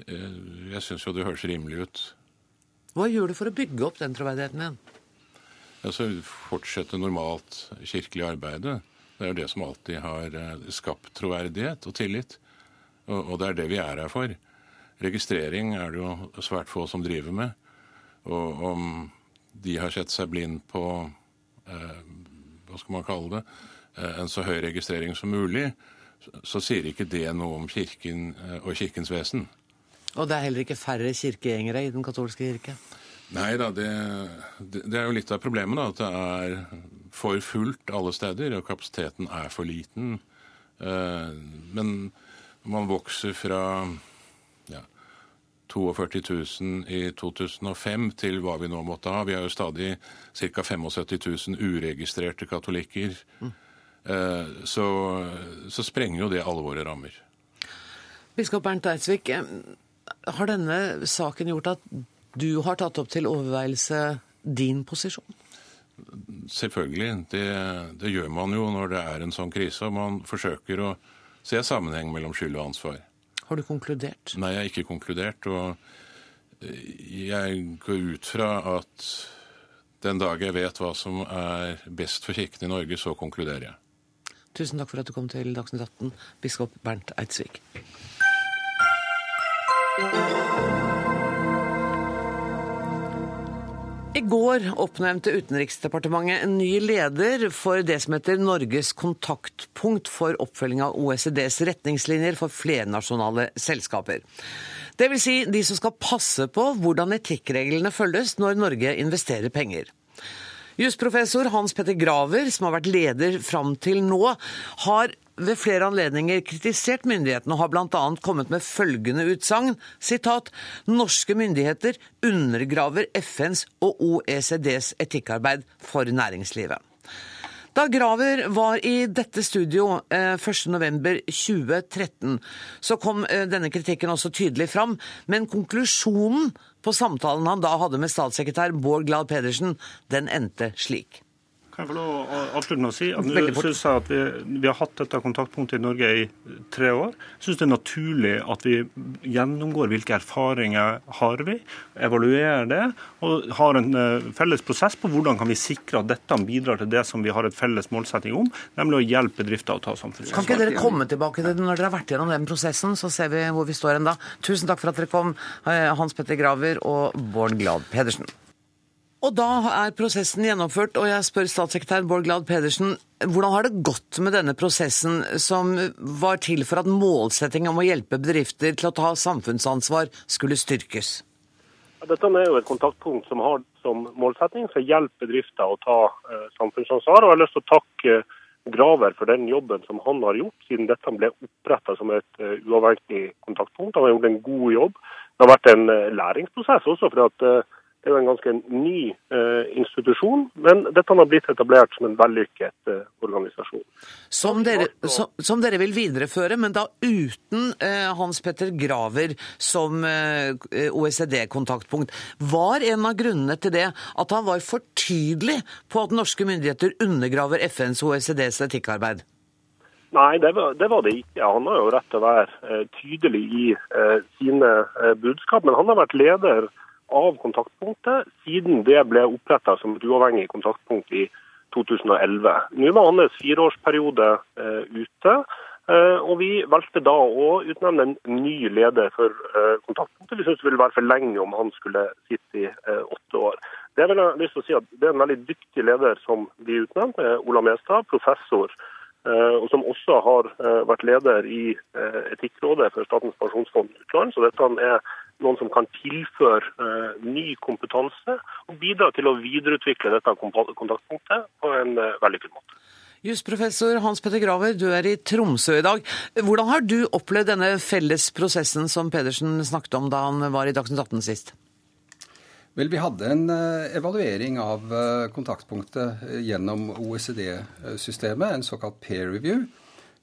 Speaker 13: jeg syns jo det høres rimelig ut.
Speaker 1: Hva gjør du for å bygge opp den troverdigheten din?
Speaker 13: Altså, Fortsette normalt kirkelig arbeide. Det er jo det som alltid har uh, skapt troverdighet og tillit. Og, og, det er det vi er her for. Registrering er det jo svært få som driver med. Og om de har sett seg blind på eh, hva skal man kalle det, en så høy registrering som mulig, så sier ikke det noe om Kirken eh, og Kirkens vesen.
Speaker 1: Og det er heller ikke færre kirkegjengere i den katolske kirke?
Speaker 13: Nei da, det, det, er jo litt av problemet, da, at det er for fullt alle steder, og kapasiteten er for liten. Eh, men man vokser fra ja, 42 000 i 2005 til hva vi nå måtte ha. Vi har jo stadig ca. 75 000 uregistrerte katolikker. Mm. Så, så, sprenger jo det alle våre rammer.
Speaker 1: Biskop Bernt Eidsvik, har denne saken gjort at du har tatt opp til overveielse din posisjon?
Speaker 13: Selvfølgelig. Det, det, gjør man jo når det er en sånn krise. Og man forsøker å se sammenheng mellom skyld og ansvar.
Speaker 1: Har du konkludert?
Speaker 13: Nei, jeg har ikke konkludert. Og jeg går ut fra at den dag jeg vet hva som er best for Kirken i Norge, så konkluderer jeg.
Speaker 1: Tusen takk for at du kom til Dagsnytt 18, biskop Bernt Eidsvik. I går oppnevnte Utenriksdepartementet en ny leder for det som heter Norges kontaktpunkt for oppfølging av OECDs retningslinjer for flernasjonale selskaper. Det vil si de som skal passe på hvordan etikkreglene følges når Norge investerer penger. Jusprofessor Hans Petter Graver, som har vært leder fram til nå, har ved flere anledninger kritisert myndighetene og har bl.a. kommet med følgende utsagn sitat, Norske myndigheter undergraver FNs og OECDs etikkarbeid for næringslivet. Da Graver var i dette studio 1.11.2013, eh, så kom eh, denne kritikken også tydelig fram. Men konklusjonen på samtalen han da hadde med statssekretær Bård Glad Pedersen, den endte slik.
Speaker 14: Kan jeg få lov å avslutte med å si at Nå synes jeg at vi, vi, har hatt dette kontaktpunktet i Norge i tre år. Jeg syns det er naturlig at vi gjennomgår hvilke erfaringer har vi, evaluerer det, og har en uh, felles prosess på hvordan kan vi sikre at dette bidrar til det som vi har et felles målsetting om, nemlig å hjelpe bedrifter å ta samfunnsansvar.
Speaker 1: Kan ikke dere komme tilbake til det når dere har vært gjennom den prosessen, så ser vi hvor vi står enda. Tusen takk for at dere kom, eh, Hans Petter Graver og Bård Glad Pedersen. Og da er prosessen gjennomført, og jeg spør statssekretær Bård Glad Pedersen, hvordan har det gått med denne prosessen som var til for at målsettingen om å hjelpe bedrifter til å ta samfunnsansvar skulle styrkes?
Speaker 15: Dette er jo et kontaktpunkt som har som målsetting å hjelpe bedrifter å ta eh, samfunnsansvar. og Jeg har lyst til å takke Graver for den jobben som han har gjort, siden dette ble oppretta som et uh, uavhengig kontaktpunkt. Han har gjort en god jobb. Det har vært en læringsprosess også. for at det er jo en ganske ny eh, institusjon, men dette har blitt etablert som en vellykket eh, organisasjon.
Speaker 1: Som dere, som, som dere, vil videreføre, men da uten eh, Hans Petter Graver som OECD-kontaktpunkt. Var en av grunnene til det at han var for tydelig på at norske myndigheter undergraver FNs OECDs etikkarbeid?
Speaker 15: Nei, det var, det var, det ikke. Han har jo rett til å være tydelig i sine budskap, men han har vært leder av kontaktpunktet siden det ble oppretta som et uavhengig kontaktpunkt i 2011. Nå var hans fireårsperiode eh, ute, eh, og vi valgte da å utnevne en ny leder for eh, kontaktpunktet. Vi syntes det ville være for lenge om han skulle sitte i eh, åtte år. Det, vil jeg lyst til å si at det er en veldig dyktig leder som vi utnevnte, Ola Mestad, professor og som også har eh, vært leder i eh, Etikkrådet for Statens pensjonsfond utland. Så dette er noen som kan tilføre ny kompetanse og bidra til å videreutvikle dette kontaktpunktet på en vellykket måte.
Speaker 1: Jusprofessor Hans Petter Graver, du er i Tromsø i dag. Hvordan har du opplevd denne felles prosessen som Pedersen snakket om da han var i Dagsnytt 18 sist?
Speaker 16: Vel, Vi hadde en eh, evaluering av eh, kontaktpunktet eh, gjennom OECD-systemet, en såkalt peer review.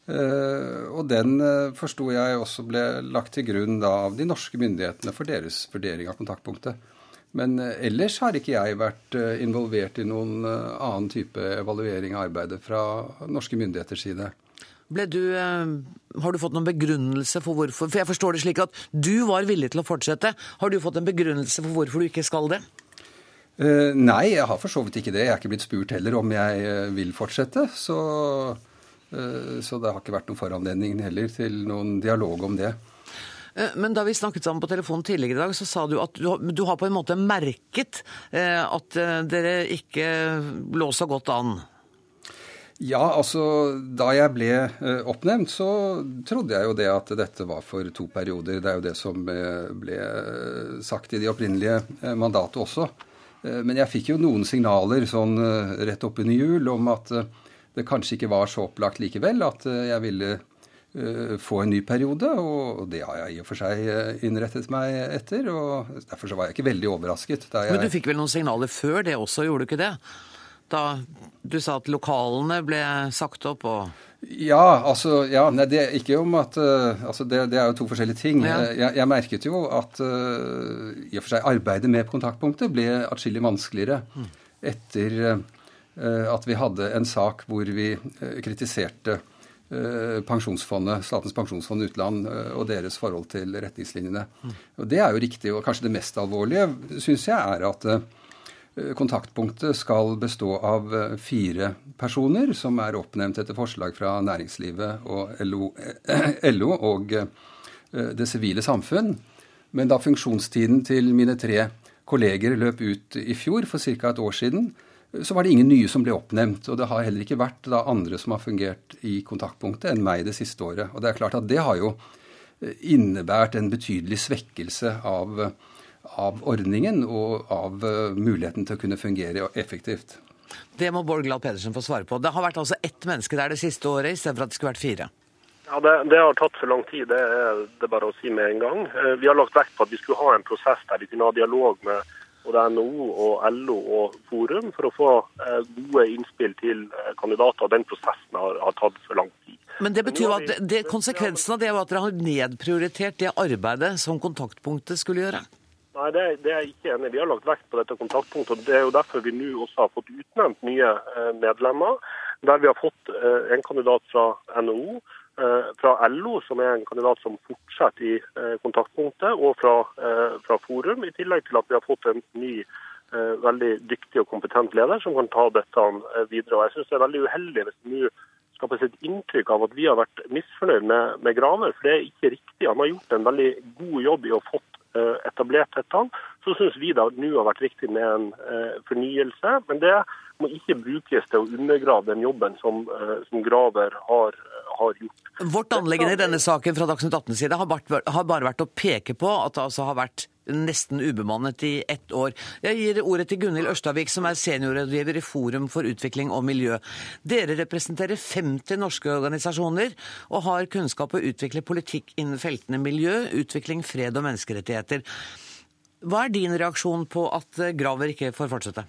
Speaker 16: Og den forsto jeg også ble lagt til grunn da av de norske myndighetene for deres vurdering av kontaktpunktet. Men ellers har ikke jeg vært involvert i noen annen type evaluering av arbeidet fra norske myndigheters side.
Speaker 1: Du, eh, har du fått noen begrunnelse for hvorfor? For jeg forstår det slik at du var villig til å fortsette. Har du fått en begrunnelse for hvorfor du ikke skal det?
Speaker 16: Uh, nei, jeg har for så vidt ikke det. Jeg er ikke blitt spurt heller om jeg uh, vil fortsette. Så, uh, så, det har ikke vært noen foranledning heller til noen dialog om det.
Speaker 1: Men da vi snakket sammen på telefonen tidligere i dag, så sa du at du, du har på en måte merket at dere ikke lå så godt an.
Speaker 16: Ja, altså da jeg ble eh, oppnevnt, så trodde jeg jo det at dette var for to perioder. Det er jo det som eh, ble sagt i de opprinnelige mandatet også. Eh, men jeg fikk jo noen signaler sånn rett oppunder jul om at det kanskje ikke var så opplagt likevel at jeg ville få en ny periode, og det har jeg i og for seg innrettet meg etter. og Derfor så var jeg ikke veldig overrasket.
Speaker 1: Jeg... Men du fikk vel noen signaler før det også, gjorde du ikke det? Da du sa at lokalene ble sagt opp og
Speaker 16: ja, altså, ja, nei, det er ikke om at uh, altså det, det, er jo to forskjellige ting. Ja. Jeg, jeg, merket jo at uh, i og for seg arbeidet med kontaktpunktet ble atskillig vanskeligere mm. etter uh, at vi hadde en sak hvor vi kritiserte pensjonsfondet, Statens pensjonsfond utland og deres forhold til retningslinjene. Mm. Og Det er jo riktig, og kanskje det mest alvorlige syns jeg er at Kontaktpunktet skal bestå av eh, fire personer som er oppnevnt etter forslag fra næringslivet og LO, LO og eh, det sivile samfunn. Men da funksjonstiden til mine tre kolleger løp ut i fjor, for ca. et år siden, så var det ingen nye som ble oppnevnt. Og det har heller ikke vært andre som har fungert i kontaktpunktet enn meg det siste året. Og det er klart at det har jo eh, innebært en betydelig svekkelse av av ordningen og av eh, muligheten til å kunne fungere effektivt.
Speaker 1: Det må Bård Glad Pedersen få svare på. Det har vært altså ett menneske der det siste året, istedenfor at det skulle vært fire.
Speaker 15: Ja, det, det, har tatt for lang tid, det er det bare å si med en gang. Eh, vi har lagt vekt på at vi skulle ha en prosess der vi kunne ha dialog med både NHO og LO og Forum for å få eh, gode innspill til kandidater. Den prosessen har, har tatt for lang tid.
Speaker 1: Men det betyr jo at det, konsekvensen av det var at dere har nedprioritert det arbeidet som kontaktpunktet skulle gjøre?
Speaker 15: Nei, det, det, er jeg ikke enig i. Vi har lagt vekt på dette kontaktpunktet. og Det er jo derfor vi nå også har fått utnevnt nye eh, medlemmer. Der vi har fått eh, en kandidat fra NHO, eh, fra LO, som er en kandidat som fortsetter i kontaktpunktet, og fra, fra Forum. I tillegg til at vi har fått en ny veldig dyktig og kompetent leder som kan ta dette videre. Og jeg synes det er veldig uheldig hvis nå skapes et inntrykk av at vi har vært misfornøyd med, med Graver, for det er ikke riktig. Han har gjort en veldig god jobb i å få Eh, etablert dette, så syns vi det nå har vært viktig med en eh, fornyelse. Men det må ikke brukes til å undergrave den jobben som, eh, som Graver har, har, gjort.
Speaker 1: Vårt anliggende i denne saken fra Dagsnytt 18 side har, har bare vært å peke på at det altså har vært nesten ubemannet i ett år. Jeg gir ordet til Gunhild Ørstavik, som er seniorrådgiver i Forum for utvikling og miljø. Dere representerer 50 norske organisasjoner og har kunnskap å utvikle politikk innen feltene miljø, utvikling, fred og menneskerettigheter. Hva er din reaksjon på at Graver ikke får fortsette?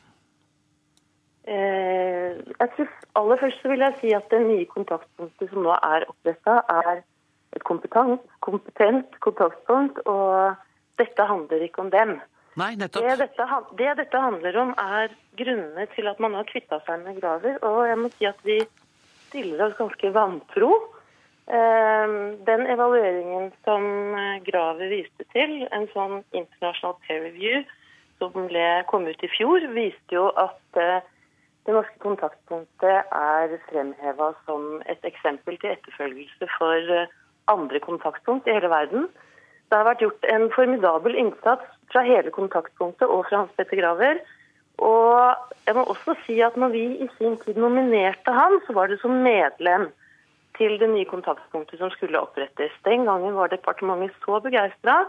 Speaker 17: Eh, jeg tror Aller først så vil jeg si at det nye kontaktpunktet som nå er oppretta, er et kompetent, kompetent kontaktpunkt. Og dette handler ikke om dem.
Speaker 1: Nei, nettopp.
Speaker 17: Det dette, det dette handler om, er grunnene til at man har kvitta seg med Graver. Og jeg må si at vi stiller oss ganske vantro. Eh, den evalueringen som Graver viste til, en sånn internasjonal peer review som ble, kom ut i fjor, viste jo at eh, det norske kontaktpunktet er fremheva som et eksempel til etterfølgelse for eh, andre kontaktpunkt i hele verden. Det har vært gjort en formidabel innsats fra hele kontaktpunktet og fra Hans Petter Graver. Og jeg må også si at når vi i sin tid nominerte han, så var det som medlem til det nye kontaktpunktet som skulle opprettes. Den gangen var departementet så begeistra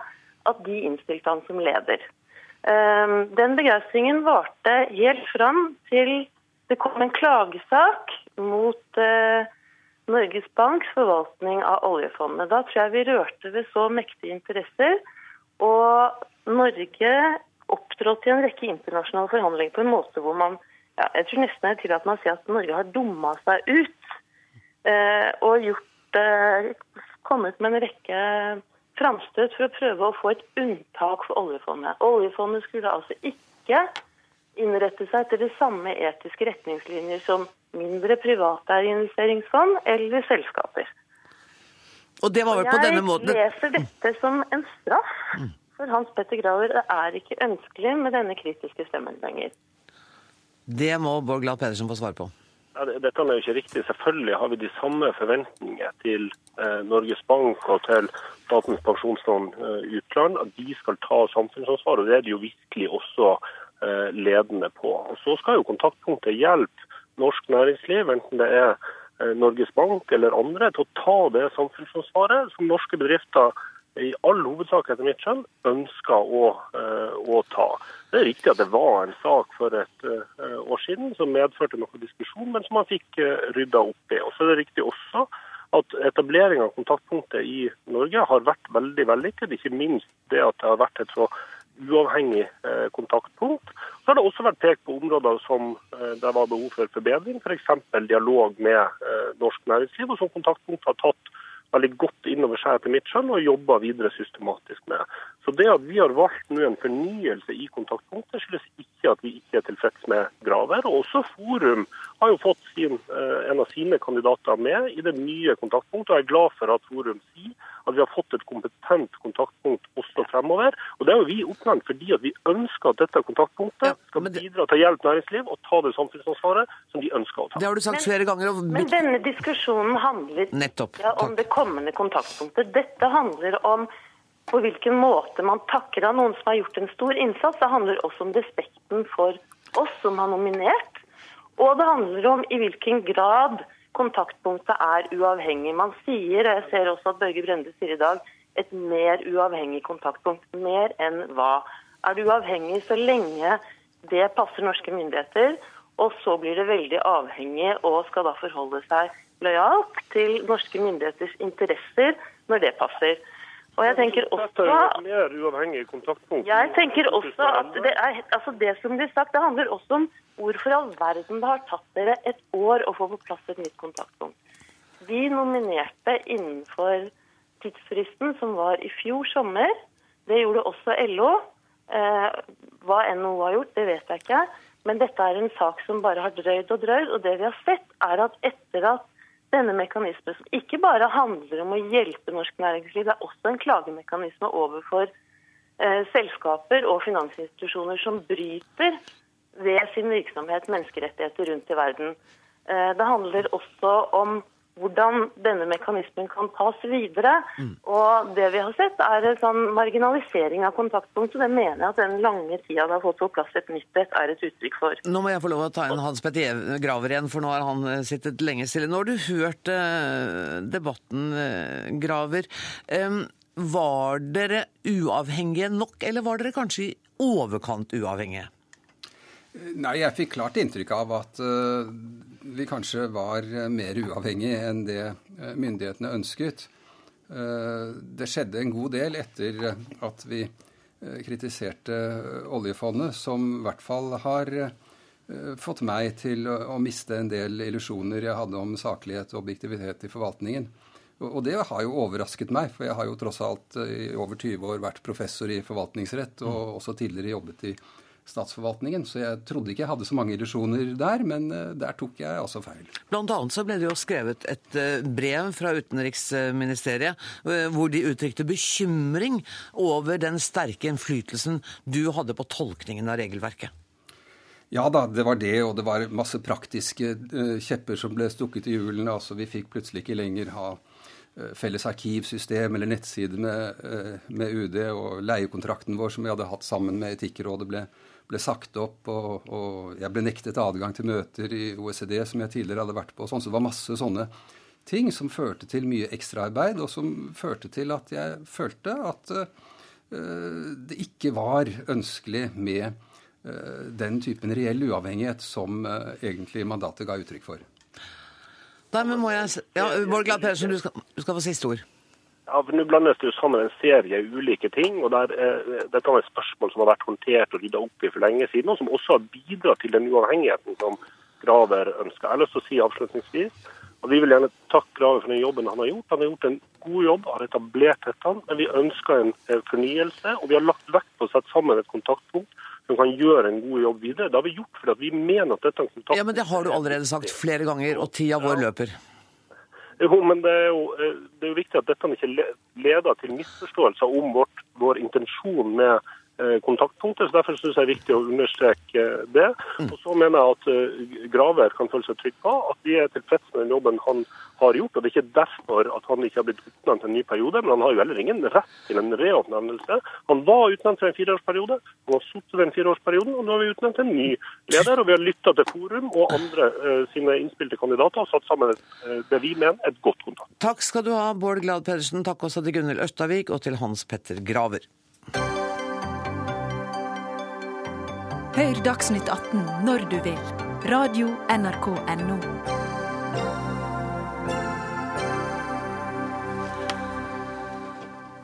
Speaker 17: at de innstilte han som leder. Ehm, den begeistringen varte helt fram til det kom en klagesak mot eh, Norges Banks forvaltning av oljefondet. Da tror jeg vi rørte ved så mektige interesser. Og Norge opptrådte i en rekke internasjonale forhandlinger på en måte hvor man ja, jeg tror nesten jeg tillater meg å si at Norge har dumma seg ut. Eh, og gjort, eh, kommet med en rekke framstøt for å prøve å få et unntak for oljefondet. Oljefondet skulle altså ikke innrette seg etter de samme etiske retningslinjer som mindre private investeringsfond eller selskaper.
Speaker 1: Og det var vel på denne måten...
Speaker 17: Jeg leser dette som en straff for Hans Petter Graver. Det er ikke ønskelig med denne kritiske stemmen lenger.
Speaker 1: Det må Bård Glad Pedersen få svar på.
Speaker 15: Ja, dette er jo ikke riktig. Selvfølgelig har vi de samme forventninger til eh, Norges Bank og til Statens pensjonsfond eh, utland. At de skal ta samfunnsansvar. og Det er det jo virkelig også ledende på. Og Så skal jo kontaktpunktet hjelpe norsk næringsliv, enten det er eh, Norges Bank eller andre, til å ta det samfunnsansvaret som norske bedrifter i all hovedsak etter mitt skjønn ønsker å, eh, å, ta. Det er riktig at det var en sak for et år siden som medførte noe diskusjon, men som man fikk rydda opp i. Og så er det riktig også at etablering av kontaktpunktet i Norge har vært veldig vellykket. Ikke minst det at det har vært et så uavhengig eh, kontaktpunkt. Så har det også vært pekt på områder som eh, det var behov for forbedring, f.eks. For dialog med eh, norsk næringsliv, og som kontaktpunkt har tatt veldig godt inn over seg etter mitt skjønn og jobber videre systematisk med. Så det at vi har valgt nå en fornyelse i kontaktpunktet, skyldes ikke at vi ikke er tilfreds med Graver. Og også Forum har jo fått sin, en av sine kandidater med i det nye kontaktpunktet. og Jeg er glad for at Forum sier at vi har fått et kompetent kontaktpunkt også fremover. Og Det er jo vi oppnevnt fordi at vi ønsker at dette kontaktpunktet skal bidra til å hjelpe næringsliv og ta det samfunnsansvaret som de ønsker å ta.
Speaker 1: Det har du sagt
Speaker 17: men,
Speaker 1: flere ganger. Og...
Speaker 17: Men denne diskusjonen handler
Speaker 1: Nettopp,
Speaker 17: ja, om det kommende kontaktpunktet. Dette handler om på hvilken måte man takker av noen som har gjort en stor innsats. Det handler også om respekten for oss som har nominert. Og det handler om i hvilken grad kontaktpunktet er uavhengig. Man sier, og jeg ser også at Børge Brende sier i dag, et mer uavhengig kontaktpunkt. Mer enn hva? Er det uavhengig så lenge det passer norske myndigheter, og så blir det veldig avhengig og skal da forholde seg lojalt til norske myndigheters interesser når det passer. Og jeg tenker også Jeg tenker også at det, er, altså det som blir sagt, det handler også om hvorfor i all verden det har tatt dere et år å få på plass et nytt kontaktpunkt. Vi nominerte innenfor tidsfristen som var i fjor sommer. Det gjorde også LO. Eh, hva NHO har gjort, det vet jeg ikke. Men dette er en sak som bare har drøyd og drøyd. Og det vi har sett, er at etter at denne mekanismen, som ikke bare handler om å hjelpe norsk næringsliv, det er også en klagemekanisme overfor eh, selskaper og finansinstitusjoner som bryter ved sin virksomhet menneskerettigheter rundt i verden. Eh, det handler også om hvordan denne mekanismen kan tas videre. Mm. Og det vi har sett, er en sånn marginalisering av kontaktpunkt. Og det mener jeg at den lange tida det har fått på plass et nytt et, er et uttrykk for.
Speaker 1: Nå må jeg få lov å ta inn Hans Petter Graver igjen, for nå har han eh, sittet lenge stille. Nå har du hørt uh, debatten, uh, Graver. Var dere uavhengige nok, eller var dere kanskje i overkant uavhengige?
Speaker 16: Nei, jeg fikk klart inntrykk av at vi kanskje var mer uavhengige enn det uh, myndighetene ønsket. Uh, det skjedde en god del etter at vi kritiserte oljefondet, som i hvert fall har fått meg til å, å miste en del illusjoner jeg hadde om saklighet og objektivitet i forvaltningen. Og det har jo overrasket meg, for jeg har jo tross alt i over 20 år vært professor i forvaltningsrett og også tidligere jobbet i statsforvaltningen. Så jeg trodde ikke jeg hadde så mange illusjoner der, men eh, der tok jeg altså feil.
Speaker 1: Blant annet så ble det jo skrevet et eh, brev fra Utenriksministeriet eh, hvor de uttrykte bekymring over den sterke innflytelsen du hadde på tolkningen av regelverket.
Speaker 16: Ja da, det var det, og det var masse praktiske kjepper som ble stukket i hjulene. Altså, vi fikk plutselig ikke lenger ha felles arkivsystem eller nettside med, med, UD, og leiekontrakten vår som vi hadde hatt sammen med Etikkrådet, ble ble sagt opp, og, og, jeg ble nektet adgang til møter i OECD som jeg tidligere hadde vært på. Sånn, så det var masse sånne ting som førte til mye ekstraarbeid, og som førte til at jeg følte at uh, det ikke var ønskelig med uh, den typen reell uavhengighet som uh, egentlig mandatet ga uttrykk for.
Speaker 1: Dermed må jeg Ja, Bård Glad Pedersen, du du skal få siste ord.
Speaker 15: Ja, Nå blandes det jo sammen en serie ulike ting. og der, eh, Dette er et spørsmål som har vært håndtert og rydda opp i for lenge siden, og som også har bidratt til den uavhengigheten som Graver ønsker. Jeg har lyst til å si avslutningsvis og Vi vil gjerne takke Graver for den jobben han har gjort. Han har gjort en god jobb, har etablert dette. Men vi ønsker en fornyelse, og vi har lagt vekt på å sette sammen et kontaktpunkt som kan gjøre en god jobb videre. Det har vi gjort fordi vi mener at dette er en kontaktpunkt.
Speaker 1: Ja, Men det har du allerede sagt flere ganger, og tida vår løper.
Speaker 15: Jo, men det er jo, eh, det er jo viktig at dette ikke leder til misforståelser om vårt, vår intensjon med kontaktpunktet. så Derfor syns jeg det er viktig å understreke det. Mm. Og så mener jeg at eh, Graver kan føle seg trygg på at vi er tilfreds med den jobben han har gjort. og Det er ikke derfor at han ikke har blitt utnevnt til en ny periode, men han har jo heller ingen rett til en reoppnevnelse. Han var utnevnt til en fireårsperiode, han har sittet den fireårsperioden, og nå har vi utnevnt en ny leder. og Vi har lytta til Forum og andre uh, sine innspilte kandidater og satt sammen uh, det vi mener et godt kontakt.
Speaker 1: Takk skal du ha, Bård Glad Pedersen. Takk også til Gunhild Østavik og til Hans Petter Graver.
Speaker 18: Hør Dagsnytt 18 når du vil. Radio NRK Radio.nrk.no.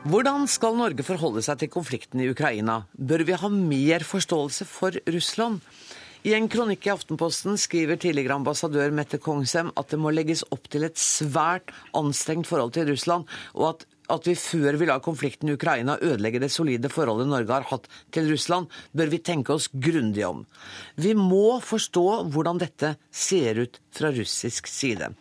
Speaker 1: Hvordan skal Norge forholde seg til konflikten i Ukraina? Bør vi ha mer forståelse for Russland? I en kronikk i Aftenposten skriver tidligere ambassadør Mette Kongsem at det må legges opp til et svært anstrengt forhold til Russland, og at at vi før vi lar konflikten i Ukraina ødelegge det solide forholdet Norge har hatt til Russland, bør vi tenke oss grundig om. Vi må forstå hvordan dette ser ut fra russisk side.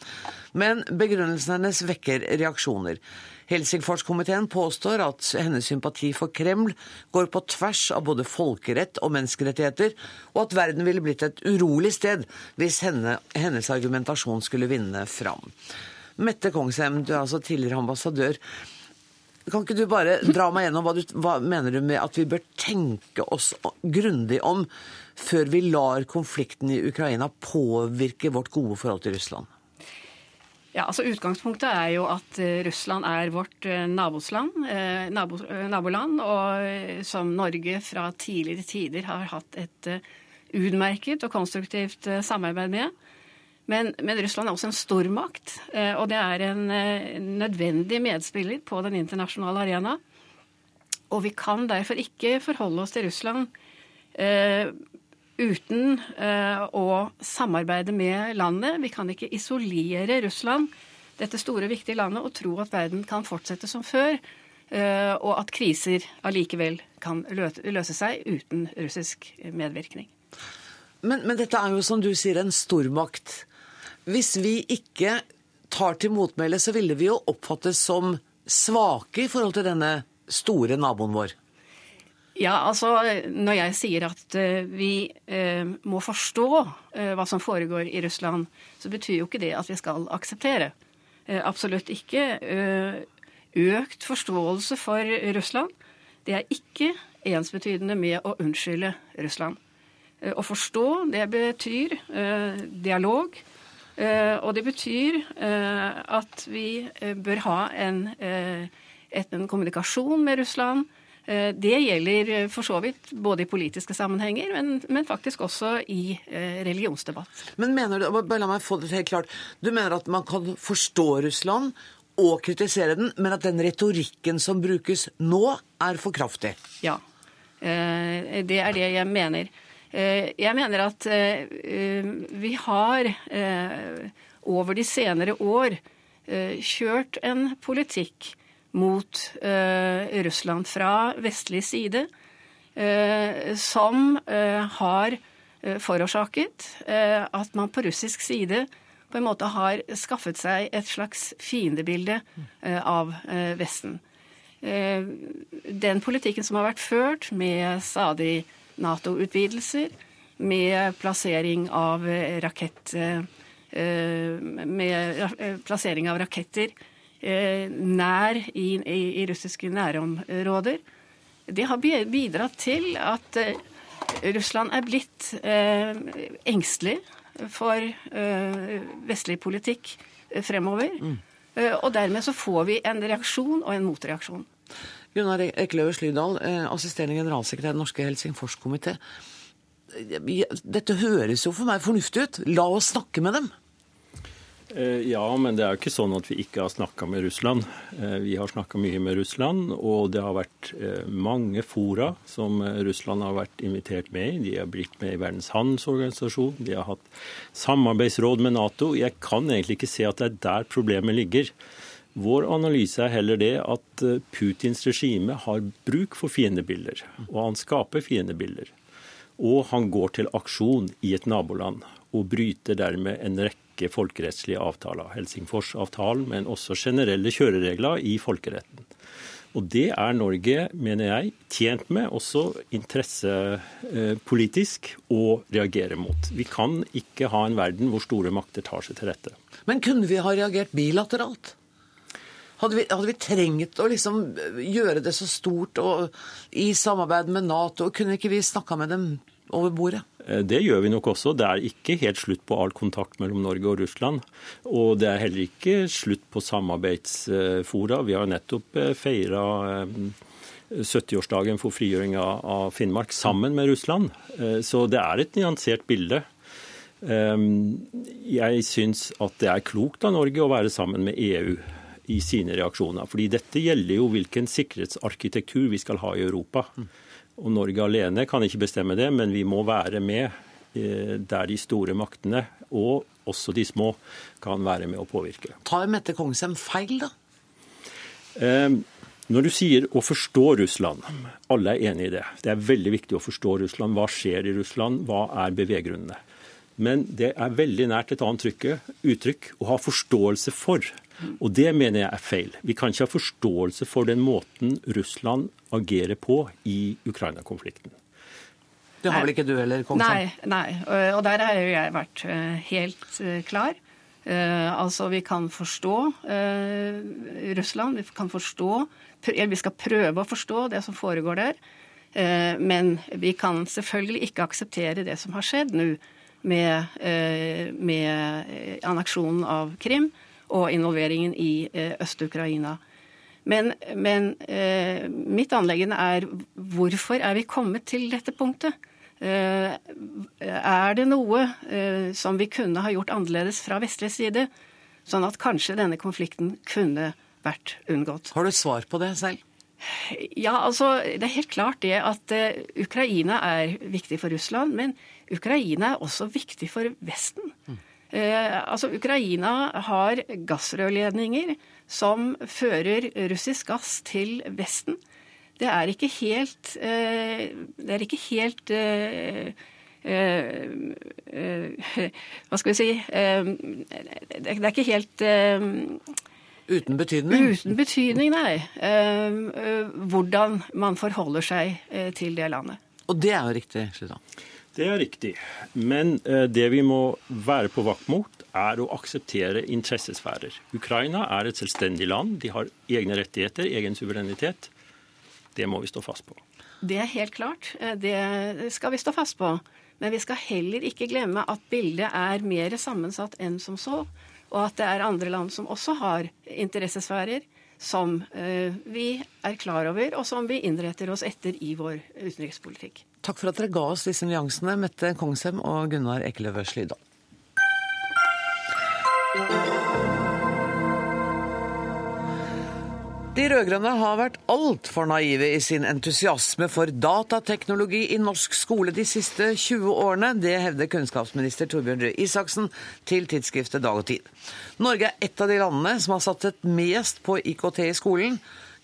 Speaker 1: Men begrunnelsen hennes vekker reaksjoner. Helsingforskomiteen påstår at hennes sympati for Kreml går på tvers av både folkerett og menneskerettigheter, og at verden ville blitt et urolig sted hvis henne, hennes argumentasjon skulle vinne fram. Mette Kongsheim, du er altså tidligere ambassadør. Kan ikke du bare dra meg gjennom hva, du, hva mener du med at vi bør tenke oss grundig om før vi lar konflikten i Ukraina påvirke vårt gode forhold til Russland?
Speaker 19: Ja, altså Utgangspunktet er jo at eh, Russland er vårt eh, nabosland, eh, nabo, naboland, og som Norge fra tidligere tider har hatt et utmerket og konstruktivt samarbeid med. Men, men, Russland er også en stormakt, eh, og det er en eh, nødvendig medspiller på den internasjonale arena. Og vi kan derfor ikke forholde oss til Russland uh, uten uh, å samarbeide med landet. Vi kan ikke isolere Russland, dette store, viktige landet, og tro at verden kan fortsette som før. Uh, og at kriser allikevel kan løse seg uten russisk medvirkning.
Speaker 1: Men, men, dette er jo, som du sier, en stormakt. Hvis vi ikke tar til motmæle, så ville vi jo oppfattes som svake i forhold til denne store naboen vår.
Speaker 19: Ja, altså når jeg sier at uh, vi uh, må forstå uh, hva som foregår i Russland, så betyr jo ikke det at vi skal akseptere. absolutt ikke. økt forståelse for Russland, det er ikke ensbetydende med å unnskylde Russland. å forstå, det betyr dialog. Eh, og det betyr eh, at vi eh, bør ha en, en kommunikasjon med Russland. Det gjelder for så vidt både i politiske sammenhenger, men, men faktisk også i religionsdebatt.
Speaker 1: Men mener du, bare La meg få det helt klart. Du mener at man kan forstå Russland og kritisere den, men at den retorikken som brukes nå, er for kraftig?
Speaker 19: Ja. Det er det jeg mener. Eh, jeg mener at eh, vi har eh, over de senere år kjørt en politikk mot Russland fra vestlig side som har forårsaket at man på russisk side på en måte har skaffet seg et slags fiendebilde av Vesten. Den politikken som har vært ført med stadig Nato-utvidelser, med plassering av rakett eh, med eh, plassering av raketter eh, nær i, i, i russiske nærområder. Det har bidratt til at Russland er blitt engstelig for vestlig politikk fremover. Mm. Og dermed så får vi en reaksjon og en motreaksjon.
Speaker 1: Gunnar Ekeløve Slydal, eh, assisterende generalsekretær i Den norske Helsingforskomité. Dette høres jo for meg fornuftig ut. La oss snakke med dem.
Speaker 20: Eh, ja, men det er jo ikke sånn at vi ikke har snakka med Russland. Eh, vi har snakka mye med Russland, og det har vært mange fora som Russland har vært invitert med i. De har blitt med i Verdens handelsorganisasjon, de har hatt samarbeidsråd med Nato. Jeg kan egentlig ikke se at det er der problemet ligger. Vår analyse er heller det at eh, Putins regime har bruk for fiendebilder, og han skaper fiendebilder. Og han går til aksjon i et naboland og bryter dermed en rekke folkerettslige avtaler. Helsingforsavtalen, men også generelle kjøreregler i folkeretten. Og det er Norge, mener jeg, tjent med, også interessepolitisk, å reagere mot. Vi kan ikke ha en verden hvor store makter tar seg til rette.
Speaker 1: Men kunne vi ha reagert bilateralt? Hadde vi, hadde vi, trengt å liksom gjøre det så stort og, i samarbeid med Nato? Kunne ikke vi snakka med dem over bordet?
Speaker 20: Eh, det gjør vi nok også. Det er ikke helt slutt på all kontakt mellom Norge og Russland. Og det er heller ikke slutt på samarbeidsfora. Vi har nettopp eh, feira 70-årsdagen eh, for frigjøring av Finnmark sammen med Russland. Så det er et nyansert bilde. Jeg syns at det er klokt av Norge å være sammen med EU i sine reaksjoner. Fordi dette gjelder jo hvilken sikkerhetsarkitektur vi skal ha i Europa. Og Norge alene kan ikke bestemme det, men vi må være med eh, der de store maktene, og også de små, kan være med å påvirke.
Speaker 1: Tar Mette Kongsem feil, da?
Speaker 20: Eh, når du sier å forstå Russland, alle er enig i det. Det er veldig viktig å forstå Russland. Hva skjer i Russland? Hva er beveggrunnene? Men det er veldig nært et annet uttrykk å ha forståelse for. Og det mener jeg er feil. Vi kan ikke ha forståelse for den måten Russland agerer på i Ukraina-konflikten.
Speaker 1: Det har vel ikke du heller, Kongsheim?
Speaker 19: Nei, nei. Og der har jo jeg vært eh, helt eh, klar. Altså, vi kan forstå Russland, vi kan forstå Vi skal prøve å forstå det som foregår der. Men vi kan selvfølgelig ikke akseptere det som har skjedd nå med, med anneksjonen av Krim og involveringen i Øst-Ukraina. Men, men mitt anleggende er hvorfor er vi kommet til dette punktet? Eh, er det noe eh, som vi kunne ha gjort annerledes fra vestlig side, sånn at kanskje denne konflikten kunne vært unngått?
Speaker 1: Har du svar på det selv?
Speaker 19: Ja, altså, Det er helt klart det at Ukraina er viktig for Russland, men Ukraina er også viktig for Vesten. Mm. Uh, altså, Ukraina har gassrørledninger som fører russisk gass til Vesten det er ikke helt eh, Det er ikke helt eh, eh, Hva skal vi si Det er ikke helt
Speaker 1: Uten betydning?
Speaker 19: Uten betydning, nei. Hvordan man forholder seg til det landet.
Speaker 1: Og det er jo riktig, Sluta.
Speaker 20: Det er riktig. Men det vi må være på vakt mot, er å akseptere interessesfærer. Ukraina er et selvstendig land. De har egne rettigheter, egen suverenitet. Det må vi stå fast på.
Speaker 19: Det er helt klart. Eh, det skal vi stå fast på. Men vi skal heller ikke glemme at bildet er mer sammensatt enn som så. Og at det er andre land som også har interessesfærer som eh, vi er klar over, og som vi innretter oss etter i vår utenrikspolitikk.
Speaker 1: Takk for at dere ga oss disse nyansene, Mette Kongshem og Gunnar Ekeløve Slydal. De rød-grønne har vært altfor naive i sin entusiasme for datateknologi i norsk skole de siste 20 årene. Det hevder kunnskapsminister Torbjørn Røe Isaksen til tidsskriftet Dag og Tid. Norge er et av de landene som har satset mest på IKT i skolen.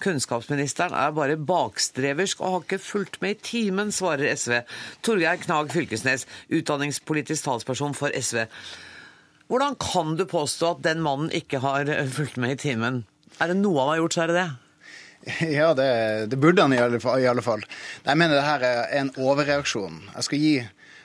Speaker 1: Kunnskapsministeren er bare bakstreversk og har ikke fulgt med i timen, svarer SV. Torgeir Knag Fylkesnes, utdanningspolitisk talsperson for SV. Hvordan kan du påstå at den mannen ikke har fulgt med i timen? Er det noe han har gjort, så er det det.
Speaker 21: Ja, det, det burde han i alle, fall, i alle fall. Jeg mener det her er en overreaksjon. Jeg skal gi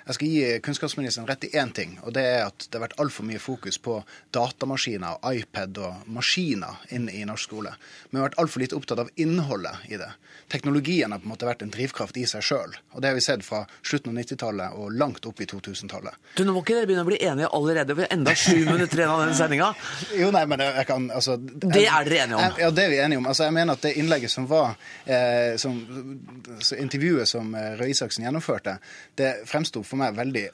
Speaker 21: jeg skal gi kunnskapsministeren rett i én ting, og det er at det har vært altfor mye fokus på datamaskiner, og iPad og maskiner inne i norsk skole. Men vi har vært altfor lite opptatt av innholdet i det. Teknologien har på en måte vært en drivkraft i seg sjøl. Og det har vi sett fra slutten av 90-tallet og langt opp i 2000-tallet.
Speaker 1: Du, Nå må ikke dere begynne å bli enige allerede for enda sju minutter igjen av denne sendinga.
Speaker 21: Jo, nei, men jeg kan altså,
Speaker 1: Det er dere enige om?
Speaker 21: Ja, det er vi enige om. Altså, jeg mener at det innlegget som var eh, som, Intervjuet som eh, Røe Isaksen gjennomførte, det fremsto for meg veldig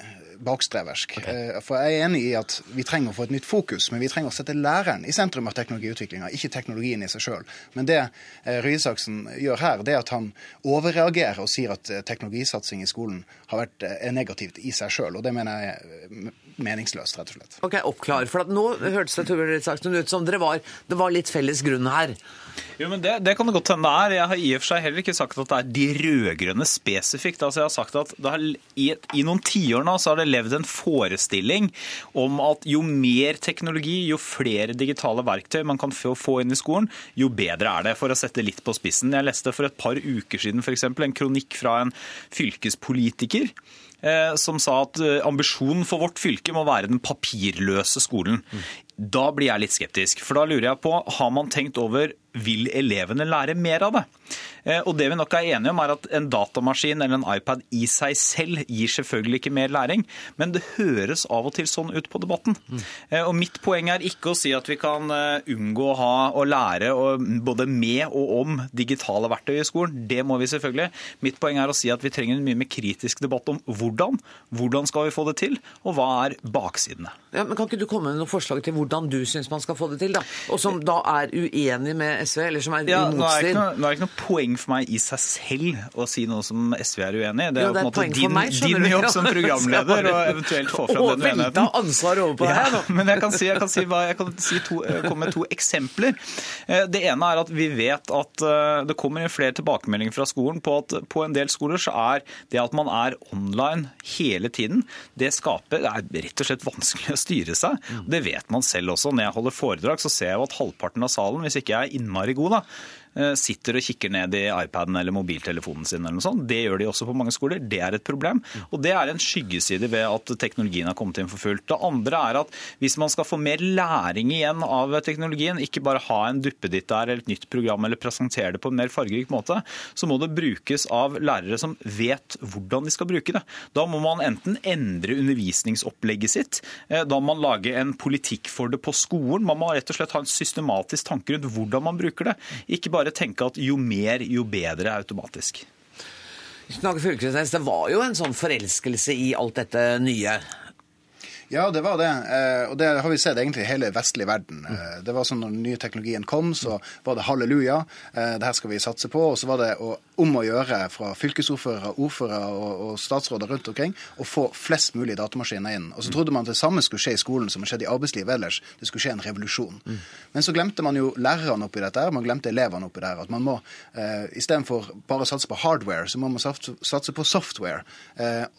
Speaker 21: bakstreversk. Okay. Eh, for jeg er enig i at vi trenger å få et nytt fokus, men vi trenger å sette læreren i sentrum av teknologiutviklinga, ikke teknologien i seg sjøl. Men det eh, Røe Isaksen gjør her, det er at han overreagerer og sier at eh, teknologisatsing i skolen har vært negativt i seg sjøl. Og det mener jeg er meningsløst, rett og slett.
Speaker 1: Ok, Oppklar. For nå hørtes det ut som dere var, det var litt felles grunn her.
Speaker 22: Jo, men det, det, kan det godt hende det er. Jeg har i og for seg heller ikke sagt at det er de rød-grønne spesifikt. Altså Jeg har sagt at har, i, i, noen tiår nå så har det levd en forestilling om at jo mer teknologi, jo flere digitale verktøy man kan få, få inn i skolen, jo bedre er det. For å sette litt på spissen. Jeg leste for et par uker siden f.eks. en kronikk fra en fylkespolitiker Eh, som sa at eh, ambisjonen for vårt fylke må være den papirløse skolen. Da blir jeg litt skeptisk. For da lurer jeg på, har man tenkt over vil elevene lære mer av det? Og det vi nok er enige om, er at en datamaskin eller en iPad i seg selv gir selvfølgelig ikke mer læring, men det høres av og til sånn ut på debatten. Mm. Og mitt poeng er ikke å si at vi kan unngå å ha og lære både med og om digitale verktøy i skolen. Det må vi selvfølgelig. Mitt poeng er å si at vi trenger en mye mer kritisk debatt om hvordan. Hvordan skal vi få det til, og hva er baksidene?
Speaker 1: Ja, men Kan ikke du komme med noen forslag til hvordan du syns man skal få det til, da? Og som da er uenig med SV, eller som er ja, i motstrid?
Speaker 22: Nå er det ikke noe poeng for meg i seg selv å si noe som SV er uenig i.
Speaker 1: Det er jo på en måte
Speaker 22: din,
Speaker 1: meg,
Speaker 22: din jobb som programleder å eventuelt få fram den uenigheten.
Speaker 1: Og ansvar over på deg,
Speaker 22: ja, Men jeg kan, si, jeg kan, si, jeg kan si to, komme med to eksempler. Eh, det ene er at vi vet at eh, det kommer flere tilbakemeldinger fra skolen på at på en del skoler så er det at man er online hele tiden, det skaper Det er rett og slett vanskelig å styre seg. Det vet man selv også. Når jeg holder foredrag, så ser jeg at halvparten av salen, hvis ikke jeg er innmari god, da, sitter og kikker ned i iPaden eller mobiltelefonen sin. eller noe sånt. Det gjør de også på mange skoler. Det er et problem. Og det er en skyggeside ved at teknologien har kommet inn for fullt. Det andre er at hvis man skal få mer læring igjen av teknologien, ikke bare ha en duppeditt der eller et nytt program eller presentere det på en mer fargerik måte, så må det brukes av lærere som vet hvordan de skal bruke det. Da må man enten endre undervisningsopplegget sitt, eh, da må man lage en politikk for det på skolen. Man må rett og slett ha en systematisk tanke rundt hvordan man bruker det. Ikke bare bare tenke at jo mer, jo bedre automatisk.
Speaker 1: Det var jo en sånn forelskelse i alt dette nye.
Speaker 21: Ja, det var det. Eh, og det har vi sett egentlig i hele vestlig verden. Eh, det var sånn når den nye teknologien kom, så var det halleluja. Eh, det her skal vi satse på. Og så var det om å gjøre fra fylkesordførere, ordførere og, statsråder rundt omkring å få flest mulig datamaskiner inn. Og så trodde man at det samme skulle skje i skolen som har skjedd i arbeidslivet ellers. Det skulle skje en revolusjon. Men så glemte man jo lærerne oppi dette, man glemte elevene oppi der. At man må istedenfor bare satse på hardware, så må man satse på software.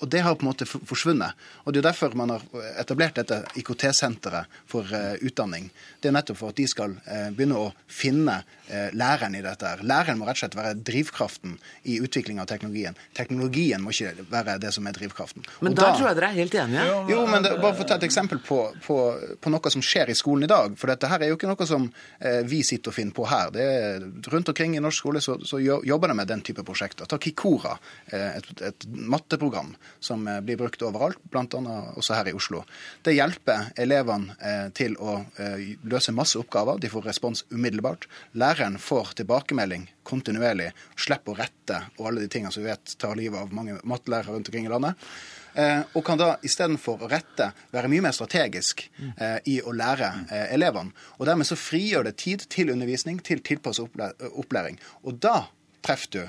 Speaker 21: Og det har på en måte forsvunnet. Og det er derfor man har etablert dette IKT-senteret for eh, utdanning. Det er nettopp for at de skal eh, begynne å finne eh, læreren i dette. her. Læreren må rett og slett være drivkraften i utvikling av teknologien. Teknologien må ikke være det som er drivkraften.
Speaker 1: Men og der da, tror jeg dere er helt enige.
Speaker 21: Jo, men det, bare for å ta et eksempel på, på, på, noe som skjer i skolen i dag. For dette her er jo ikke noe som vi sitter og finner på her. Det er, rundt omkring i norsk skole så, så jobber de med den type prosjekter. Ta Kikora, et, et matteprogram som blir brukt overalt, bl.a. også her i Oslo. Det hjelper elevene eh, til å eh, løse masse oppgaver. De får respons umiddelbart. Læreren får tilbakemelding kontinuerlig, slipper å rette og alle de tingene som vi vet tar livet av mange mattelærere rundt omkring i landet. Eh, og kan da istedenfor å rette være mye mer strategisk eh, i å lære eh, elevene. Og dermed så frigjør det tid til undervisning, til tilpasset opplæring. Og da treffer du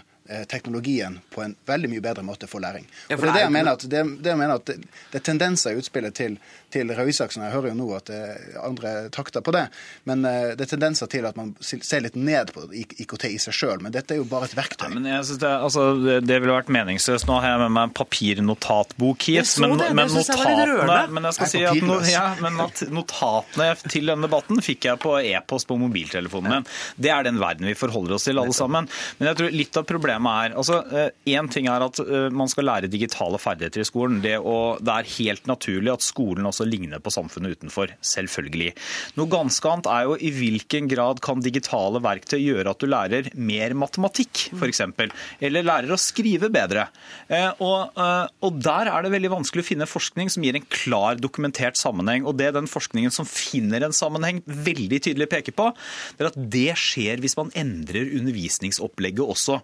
Speaker 21: teknologien på en veldig mye bedre måte for læring. Og det er det jeg mener at det, det, jeg mener at det, det er tendenser i utspillet til, til Røe Isaksen. Jeg hører jo nå at det er andre takter på det. Men uh, det er tendenser til at man ser litt ned på IKT i seg sjøl. Men dette er jo bare et verktøy.
Speaker 22: Ja, men jeg synes det, altså, det ville vært meningsløst. Nå har jeg med meg en papirnotatbok hit. Men, det, men, notatene, men jeg skal si at, no, ja, men at notatene til denne debatten fikk jeg på e-post på mobiltelefonen min. Det er den verden vi forholder oss til, alle sammen. Men jeg tror litt av problemet er altså, Én eh, ting er at eh, man skal lære digitale ferdigheter i skolen. Det, å, det, er helt naturlig at skolen også ligner på samfunnet utenfor. Selvfølgelig. Noe ganske annet er jo i hvilken grad kan digitale verktøy gjøre at du lærer mer matematikk, f.eks. Eller lærer å skrive bedre. Eh, og, og der er det veldig vanskelig å finne forskning som gir en klar dokumentert sammenheng. Og det den forskningen som finner en sammenheng, veldig tydelig peker på, det er at det skjer hvis man endrer undervisningsopplegget også.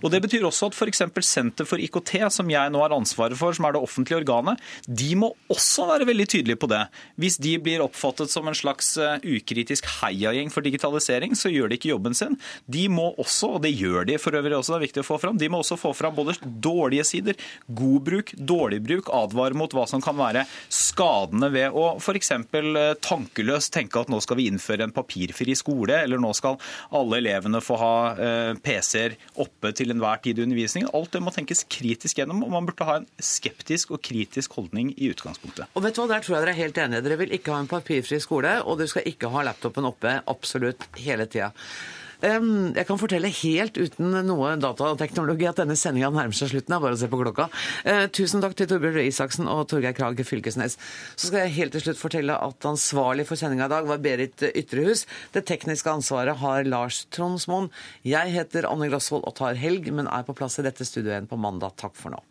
Speaker 22: Og Det betyr også at f.eks. Senter for IKT, som jeg nå har ansvaret for, som er det offentlige organet, de må også være veldig tydelige på det. Hvis de blir oppfattet som en slags eh, ukritisk heiagjeng for digitalisering, så gjør de ikke jobben sin. De må også, og det gjør de for øvrig også, det er viktig å få fram, de må også få fram både dårlige sider, god bruk, dårlig bruk, advare mot hva som kan være skadene ved å f.eks. Eh, tankeløst tenke at nå skal vi innføre en papirfri skole, eller nå skal alle elevene få ha eh, PC-er oppe til enhver tid i undervisningen. Alt det må tenkes kritisk gjennom, og man burde ha en skeptisk og kritisk holdning i utgangspunktet.
Speaker 1: Og vet du hva, Der tror jeg dere er helt enige. Dere vil ikke ha en papirfri skole, og du skal ikke ha laptopen oppe absolutt hele tida. Jeg kan fortelle helt uten noe datateknologi at denne sendinga nærmer seg slutten. Det bare å se på klokka. Eh, tusen takk til Torbjørn Røe Isaksen og Torgeir Krag Fylkesnes. Så skal jeg helt til slutt fortelle at ansvarlig for sendinga i dag var Berit Ytrehus. Det tekniske ansvaret har Lars Tronsmoen. Jeg heter Anne Grosvold og tar helg, men er på plass i dette studioet igjen på mandag. Takk for nå.